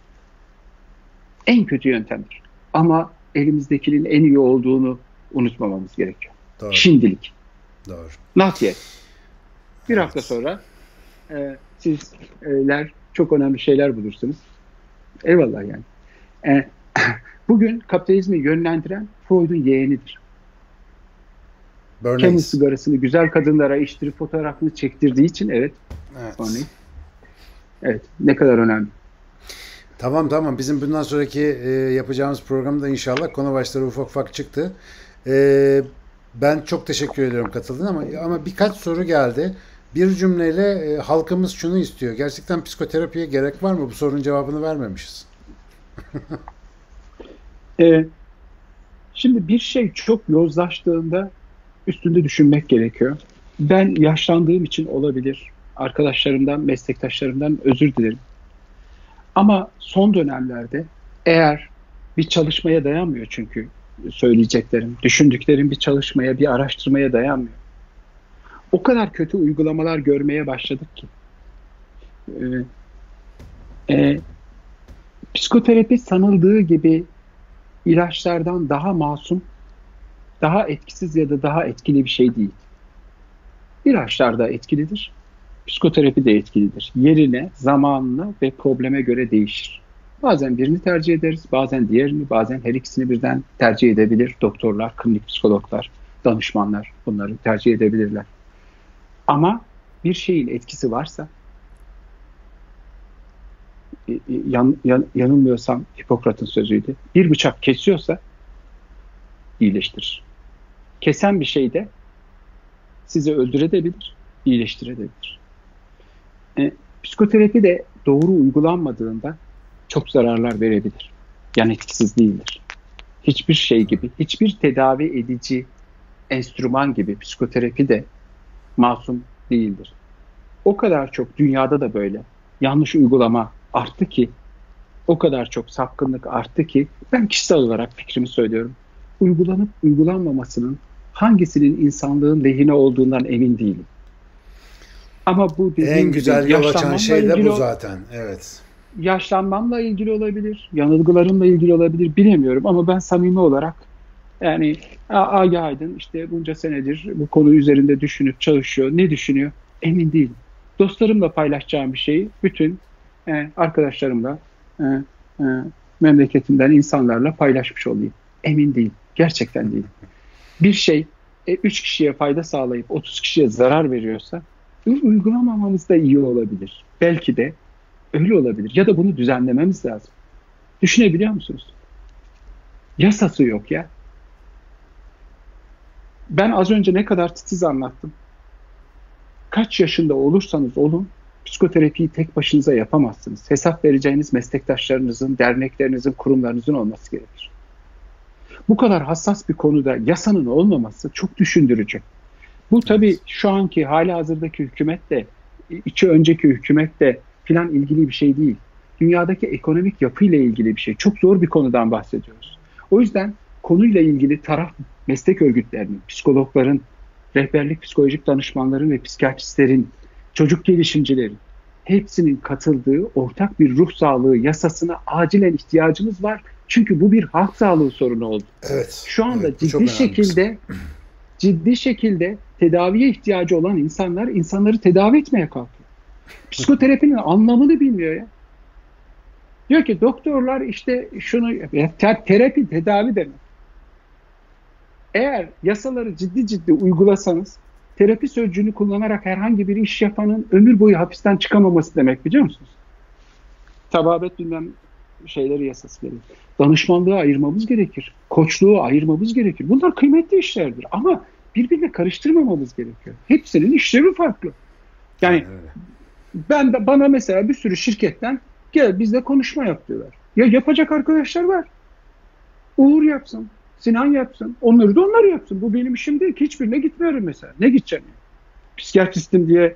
En kötü yöntemdir. Ama elimizdekinin en iyi olduğunu unutmamamız gerekiyor. Doğru. Şimdilik. Doğru. Not yet. Bir evet. hafta sonra e, sizler çok önemli şeyler bulursunuz. Eyvallah yani. E, *clears throat* bugün kapitalizmi yönlendiren Freud'un yeğenidir. Kendi sigarasını güzel kadınlara içtirip fotoğrafını çektirdiği için evet. Evet. Örneğin. Evet. Ne kadar önemli. Tamam tamam. Bizim bundan sonraki e, yapacağımız programda inşallah konu başları ufak ufak çıktı. E, ben çok teşekkür ediyorum katıldığın ama ama birkaç soru geldi. Bir cümleyle e, halkımız şunu istiyor. Gerçekten psikoterapiye gerek var mı? Bu sorunun cevabını vermemişiz. *laughs* e, şimdi bir şey çok yozlaştığında üstünde düşünmek gerekiyor. Ben yaşlandığım için olabilir. Arkadaşlarımdan, meslektaşlarımdan özür dilerim. Ama son dönemlerde eğer bir çalışmaya dayanmıyor çünkü söyleyeceklerim, düşündüklerim bir çalışmaya, bir araştırmaya dayanmıyor. O kadar kötü uygulamalar görmeye başladık ki. Ee, e, psikoterapi sanıldığı gibi ilaçlardan daha masum daha etkisiz ya da daha etkili bir şey değil. İlaçlar da etkilidir. Psikoterapi de etkilidir. Yerine, zamanına ve probleme göre değişir. Bazen birini tercih ederiz, bazen diğerini, bazen her ikisini birden tercih edebilir. Doktorlar, klinik psikologlar, danışmanlar bunları tercih edebilirler. Ama bir şeyin etkisi varsa, e, e, yan, yan, yanılmıyorsam Hipokrat'ın sözüydü. Bir bıçak kesiyorsa iyileştirir. Kesen bir şey de sizi öldürebilir, iyileştirebilir. E, psikoterapi de doğru uygulanmadığında çok zararlar verebilir. Yan etkisiz değildir. Hiçbir şey gibi, hiçbir tedavi edici enstrüman gibi psikoterapi de masum değildir. O kadar çok dünyada da böyle yanlış uygulama arttı ki, o kadar çok sapkınlık arttı ki ben kişisel olarak fikrimi söylüyorum. Uygulanıp uygulanmamasının hangisinin insanlığın lehine olduğundan emin değilim. Ama bu en güzel yol açan şey de bu zaten. Evet. Yaşlanmamla ilgili olabilir, yanılgılarımla ilgili olabilir bilemiyorum ama ben samimi olarak yani Agi Aydın işte bunca senedir bu konu üzerinde düşünüp çalışıyor. Ne düşünüyor? Emin değilim. Dostlarımla paylaşacağım bir şeyi bütün e, arkadaşlarımla e, e, memleketimden insanlarla paylaşmış olayım. Emin değilim. Gerçekten değilim bir şey e, 3 kişiye fayda sağlayıp 30 kişiye zarar veriyorsa uygulamamamız da iyi olabilir. Belki de öyle olabilir. Ya da bunu düzenlememiz lazım. Düşünebiliyor musunuz? Yasası yok ya. Ben az önce ne kadar titiz anlattım. Kaç yaşında olursanız olun psikoterapiyi tek başınıza yapamazsınız. Hesap vereceğiniz meslektaşlarınızın, derneklerinizin, kurumlarınızın olması gerekir bu kadar hassas bir konuda yasanın olmaması çok düşündürücü. Bu tabii şu anki hali hazırdaki hükümetle, iki önceki hükümetle filan ilgili bir şey değil. Dünyadaki ekonomik yapıyla ilgili bir şey. Çok zor bir konudan bahsediyoruz. O yüzden konuyla ilgili taraf meslek örgütlerinin, psikologların, rehberlik psikolojik danışmanların ve psikiyatristlerin, çocuk gelişimcilerin hepsinin katıldığı ortak bir ruh sağlığı yasasına acilen ihtiyacımız var çünkü bu bir halk sağlığı sorunu oldu. Evet. Şu anda evet, ciddi şekilde ciddi şekilde tedaviye ihtiyacı olan insanlar insanları tedavi etmeye kalkıyor. Psikoterapinin anlamını bilmiyor ya. Diyor ki doktorlar işte şunu ter, terapi tedavi demek. Eğer yasaları ciddi ciddi uygulasanız terapi sözcüğünü kullanarak herhangi bir iş yapanın ömür boyu hapisten çıkamaması demek biliyor musunuz? Tababet bilmem şeyleri yasası gerekir. Danışmanlığı ayırmamız gerekir. Koçluğu ayırmamız gerekir. Bunlar kıymetli işlerdir ama birbirine karıştırmamamız gerekiyor. Hepsinin işlevi farklı. Yani ben de bana mesela bir sürü şirketten gel bizle konuşma yap diyorlar. Ya yapacak arkadaşlar var. Uğur yapsın, Sinan yapsın, onları da onlar yapsın. Bu benim işim değil ki hiçbirine gitmiyorum mesela. Ne gideceğim? Yani? Psikiyatristim diye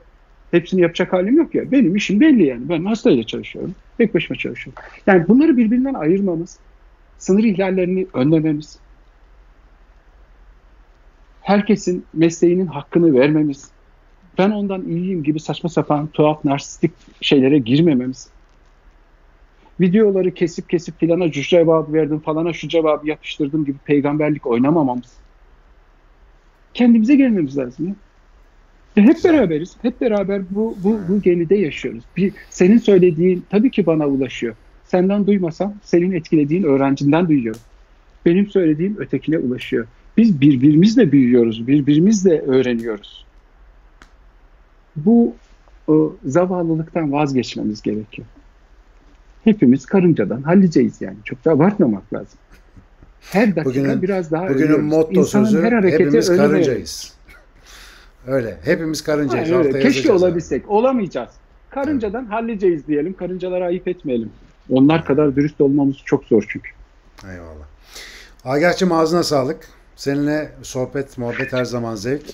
hepsini yapacak halim yok ya. Benim işim belli yani. Ben hastayla çalışıyorum. Tek başıma çalışıyorum. Yani bunları birbirinden ayırmamız, sınır ihlallerini önlememiz, herkesin mesleğinin hakkını vermemiz, ben ondan iyiyim gibi saçma sapan tuhaf narsistik şeylere girmememiz, videoları kesip kesip filana şu cevabı verdim falana şu cevabı yapıştırdım gibi peygamberlik oynamamamız. Kendimize gelmemiz lazım ya. Ve hep beraberiz. Hep beraber bu, bu, bu gemide yaşıyoruz. Bir, senin söylediğin tabii ki bana ulaşıyor. Senden duymasam senin etkilediğin öğrencinden duyuyorum. Benim söylediğim ötekine ulaşıyor. Biz birbirimizle büyüyoruz, birbirimizle öğreniyoruz. Bu o, zavallılıktan vazgeçmemiz gerekiyor. Hepimiz karıncadan halliceyiz yani. Çok da abartmamak lazım. Her dakika bugünün, biraz daha Bugünün ölüyoruz. motto İnsanın sözü her hepimiz karıncayız. Öyle. Hepimiz karıncayız. Ha, öyle. Keşke olabilsek. Yani. Olamayacağız. Karıncadan evet. halliceyiz diyelim. Karıncalara ayıp etmeyelim. Onlar kadar dürüst olmamız çok zor çünkü. Eyvallah. Agah'cığım ağzına sağlık. Seninle sohbet, muhabbet her zaman zevk.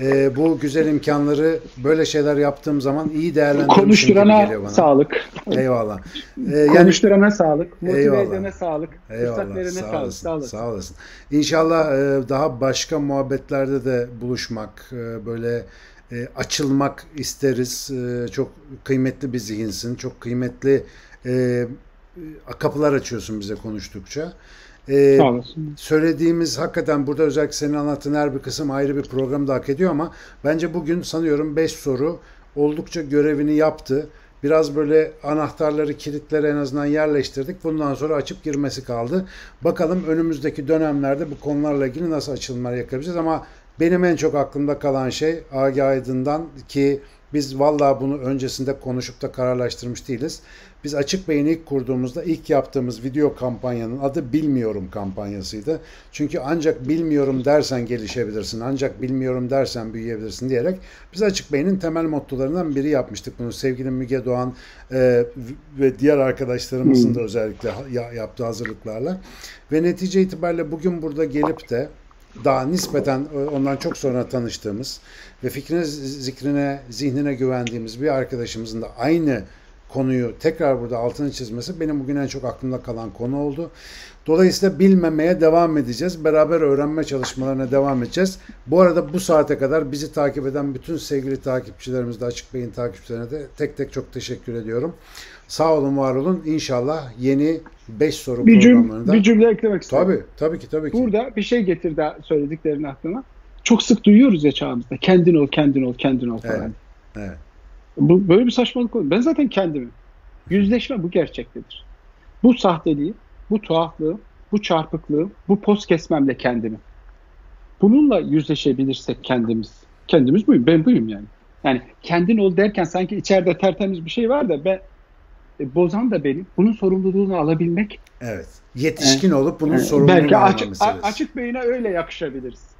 Ee, bu güzel imkanları böyle şeyler yaptığım zaman iyi değerlendirmişim Konuşturana gibi bana. sağlık. Eyvallah. Ee, *laughs* yani, Konuşturana sağlık. Motive edene sağlık. Eyvallah. Fırsat sağ sağlık. Sağ olasın. Sağ olasın. İnşallah e, daha başka muhabbetlerde de buluşmak, e, böyle e, açılmak isteriz. E, çok kıymetli bir zihinsin. Çok kıymetli e, kapılar açıyorsun bize konuştukça. Ee, söylediğimiz hakikaten burada özellikle senin anlattığın her bir kısım ayrı bir program da hak ediyor ama bence bugün sanıyorum 5 soru oldukça görevini yaptı. Biraz böyle anahtarları, kilitleri en azından yerleştirdik. Bundan sonra açıp girmesi kaldı. Bakalım önümüzdeki dönemlerde bu konularla ilgili nasıl açılımlar yapabileceğiz ama benim en çok aklımda kalan şey Agi Aydın'dan ki biz vallahi bunu öncesinde konuşup da kararlaştırmış değiliz. Biz Açık Bey'in ilk kurduğumuzda ilk yaptığımız video kampanyanın adı Bilmiyorum kampanyasıydı. Çünkü ancak bilmiyorum dersen gelişebilirsin, ancak bilmiyorum dersen büyüyebilirsin diyerek biz Açık Bey'in temel mottolarından biri yapmıştık bunu. Sevgili Müge Doğan e, ve diğer arkadaşlarımızın da özellikle yaptığı hazırlıklarla. Ve netice itibariyle bugün burada gelip de daha nispeten e, ondan çok sonra tanıştığımız ve fikrine, zikrine, zihnine güvendiğimiz bir arkadaşımızın da aynı konuyu tekrar burada altını çizmesi benim bugün en çok aklımda kalan konu oldu. Dolayısıyla bilmemeye devam edeceğiz. Beraber öğrenme çalışmalarına devam edeceğiz. Bu arada bu saate kadar bizi takip eden bütün sevgili takipçilerimiz de Açık Bey'in takipçilerine de tek tek çok teşekkür ediyorum. Sağ olun, var olun. İnşallah yeni 5 soru bir programlarında. Bir cümle eklemek istiyorum. Tabii, tabii ki, tabii ki. Burada bir şey getirdi söylediklerin aklıma. Çok sık duyuyoruz ya çağımızda. Kendin ol, kendin ol, kendin ol falan. Evet. evet. Bu, böyle bir saçmalık olur. Ben zaten kendimim. Yüzleşme bu gerçektedir. Bu sahteliği, bu tuhaflığı, bu çarpıklığı, bu poz kesmemle kendimi. Bununla yüzleşebilirsek kendimiz. Kendimiz buyum, ben buyum yani. Yani kendin ol derken sanki içeride tertemiz bir şey var da ben e, bozan da benim. Bunun sorumluluğunu alabilmek. Evet. Yetişkin yani, olup bunun yani, sorumluluğunu belki açık, açık beyine öyle yakışabiliriz. *laughs*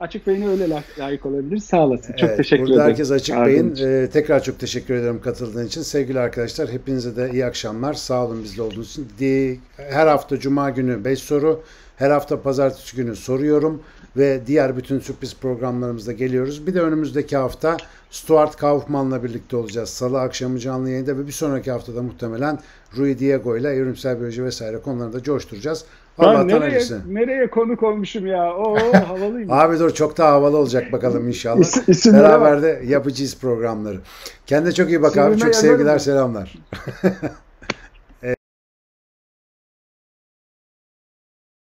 Açık Bey'ine öyle layık olabilir. Sağ olasın. Çok evet, teşekkür burada ederim. herkes Açık Bey'in. E, tekrar çok teşekkür ederim katıldığın için. Sevgili arkadaşlar hepinize de iyi akşamlar. Sağ olun bizde olduğunuz için. Her hafta Cuma günü 5 soru. Her hafta Pazartesi günü soruyorum. Ve diğer bütün sürpriz programlarımızda geliyoruz. Bir de önümüzdeki hafta Stuart Kaufman'la birlikte olacağız. Salı akşamı canlı yayında ve bir sonraki haftada muhtemelen Rui Diego ile evrimsel biyoloji vesaire konularında coşturacağız. Allah'tan nereye, acısı. nereye konuk olmuşum ya? Oo havalıyım. Abi dur çok daha havalı olacak bakalım inşallah. İs, Beraber de yapacağız programları. Kendine çok iyi bak abi. Çok sevgiler selamlar. *laughs*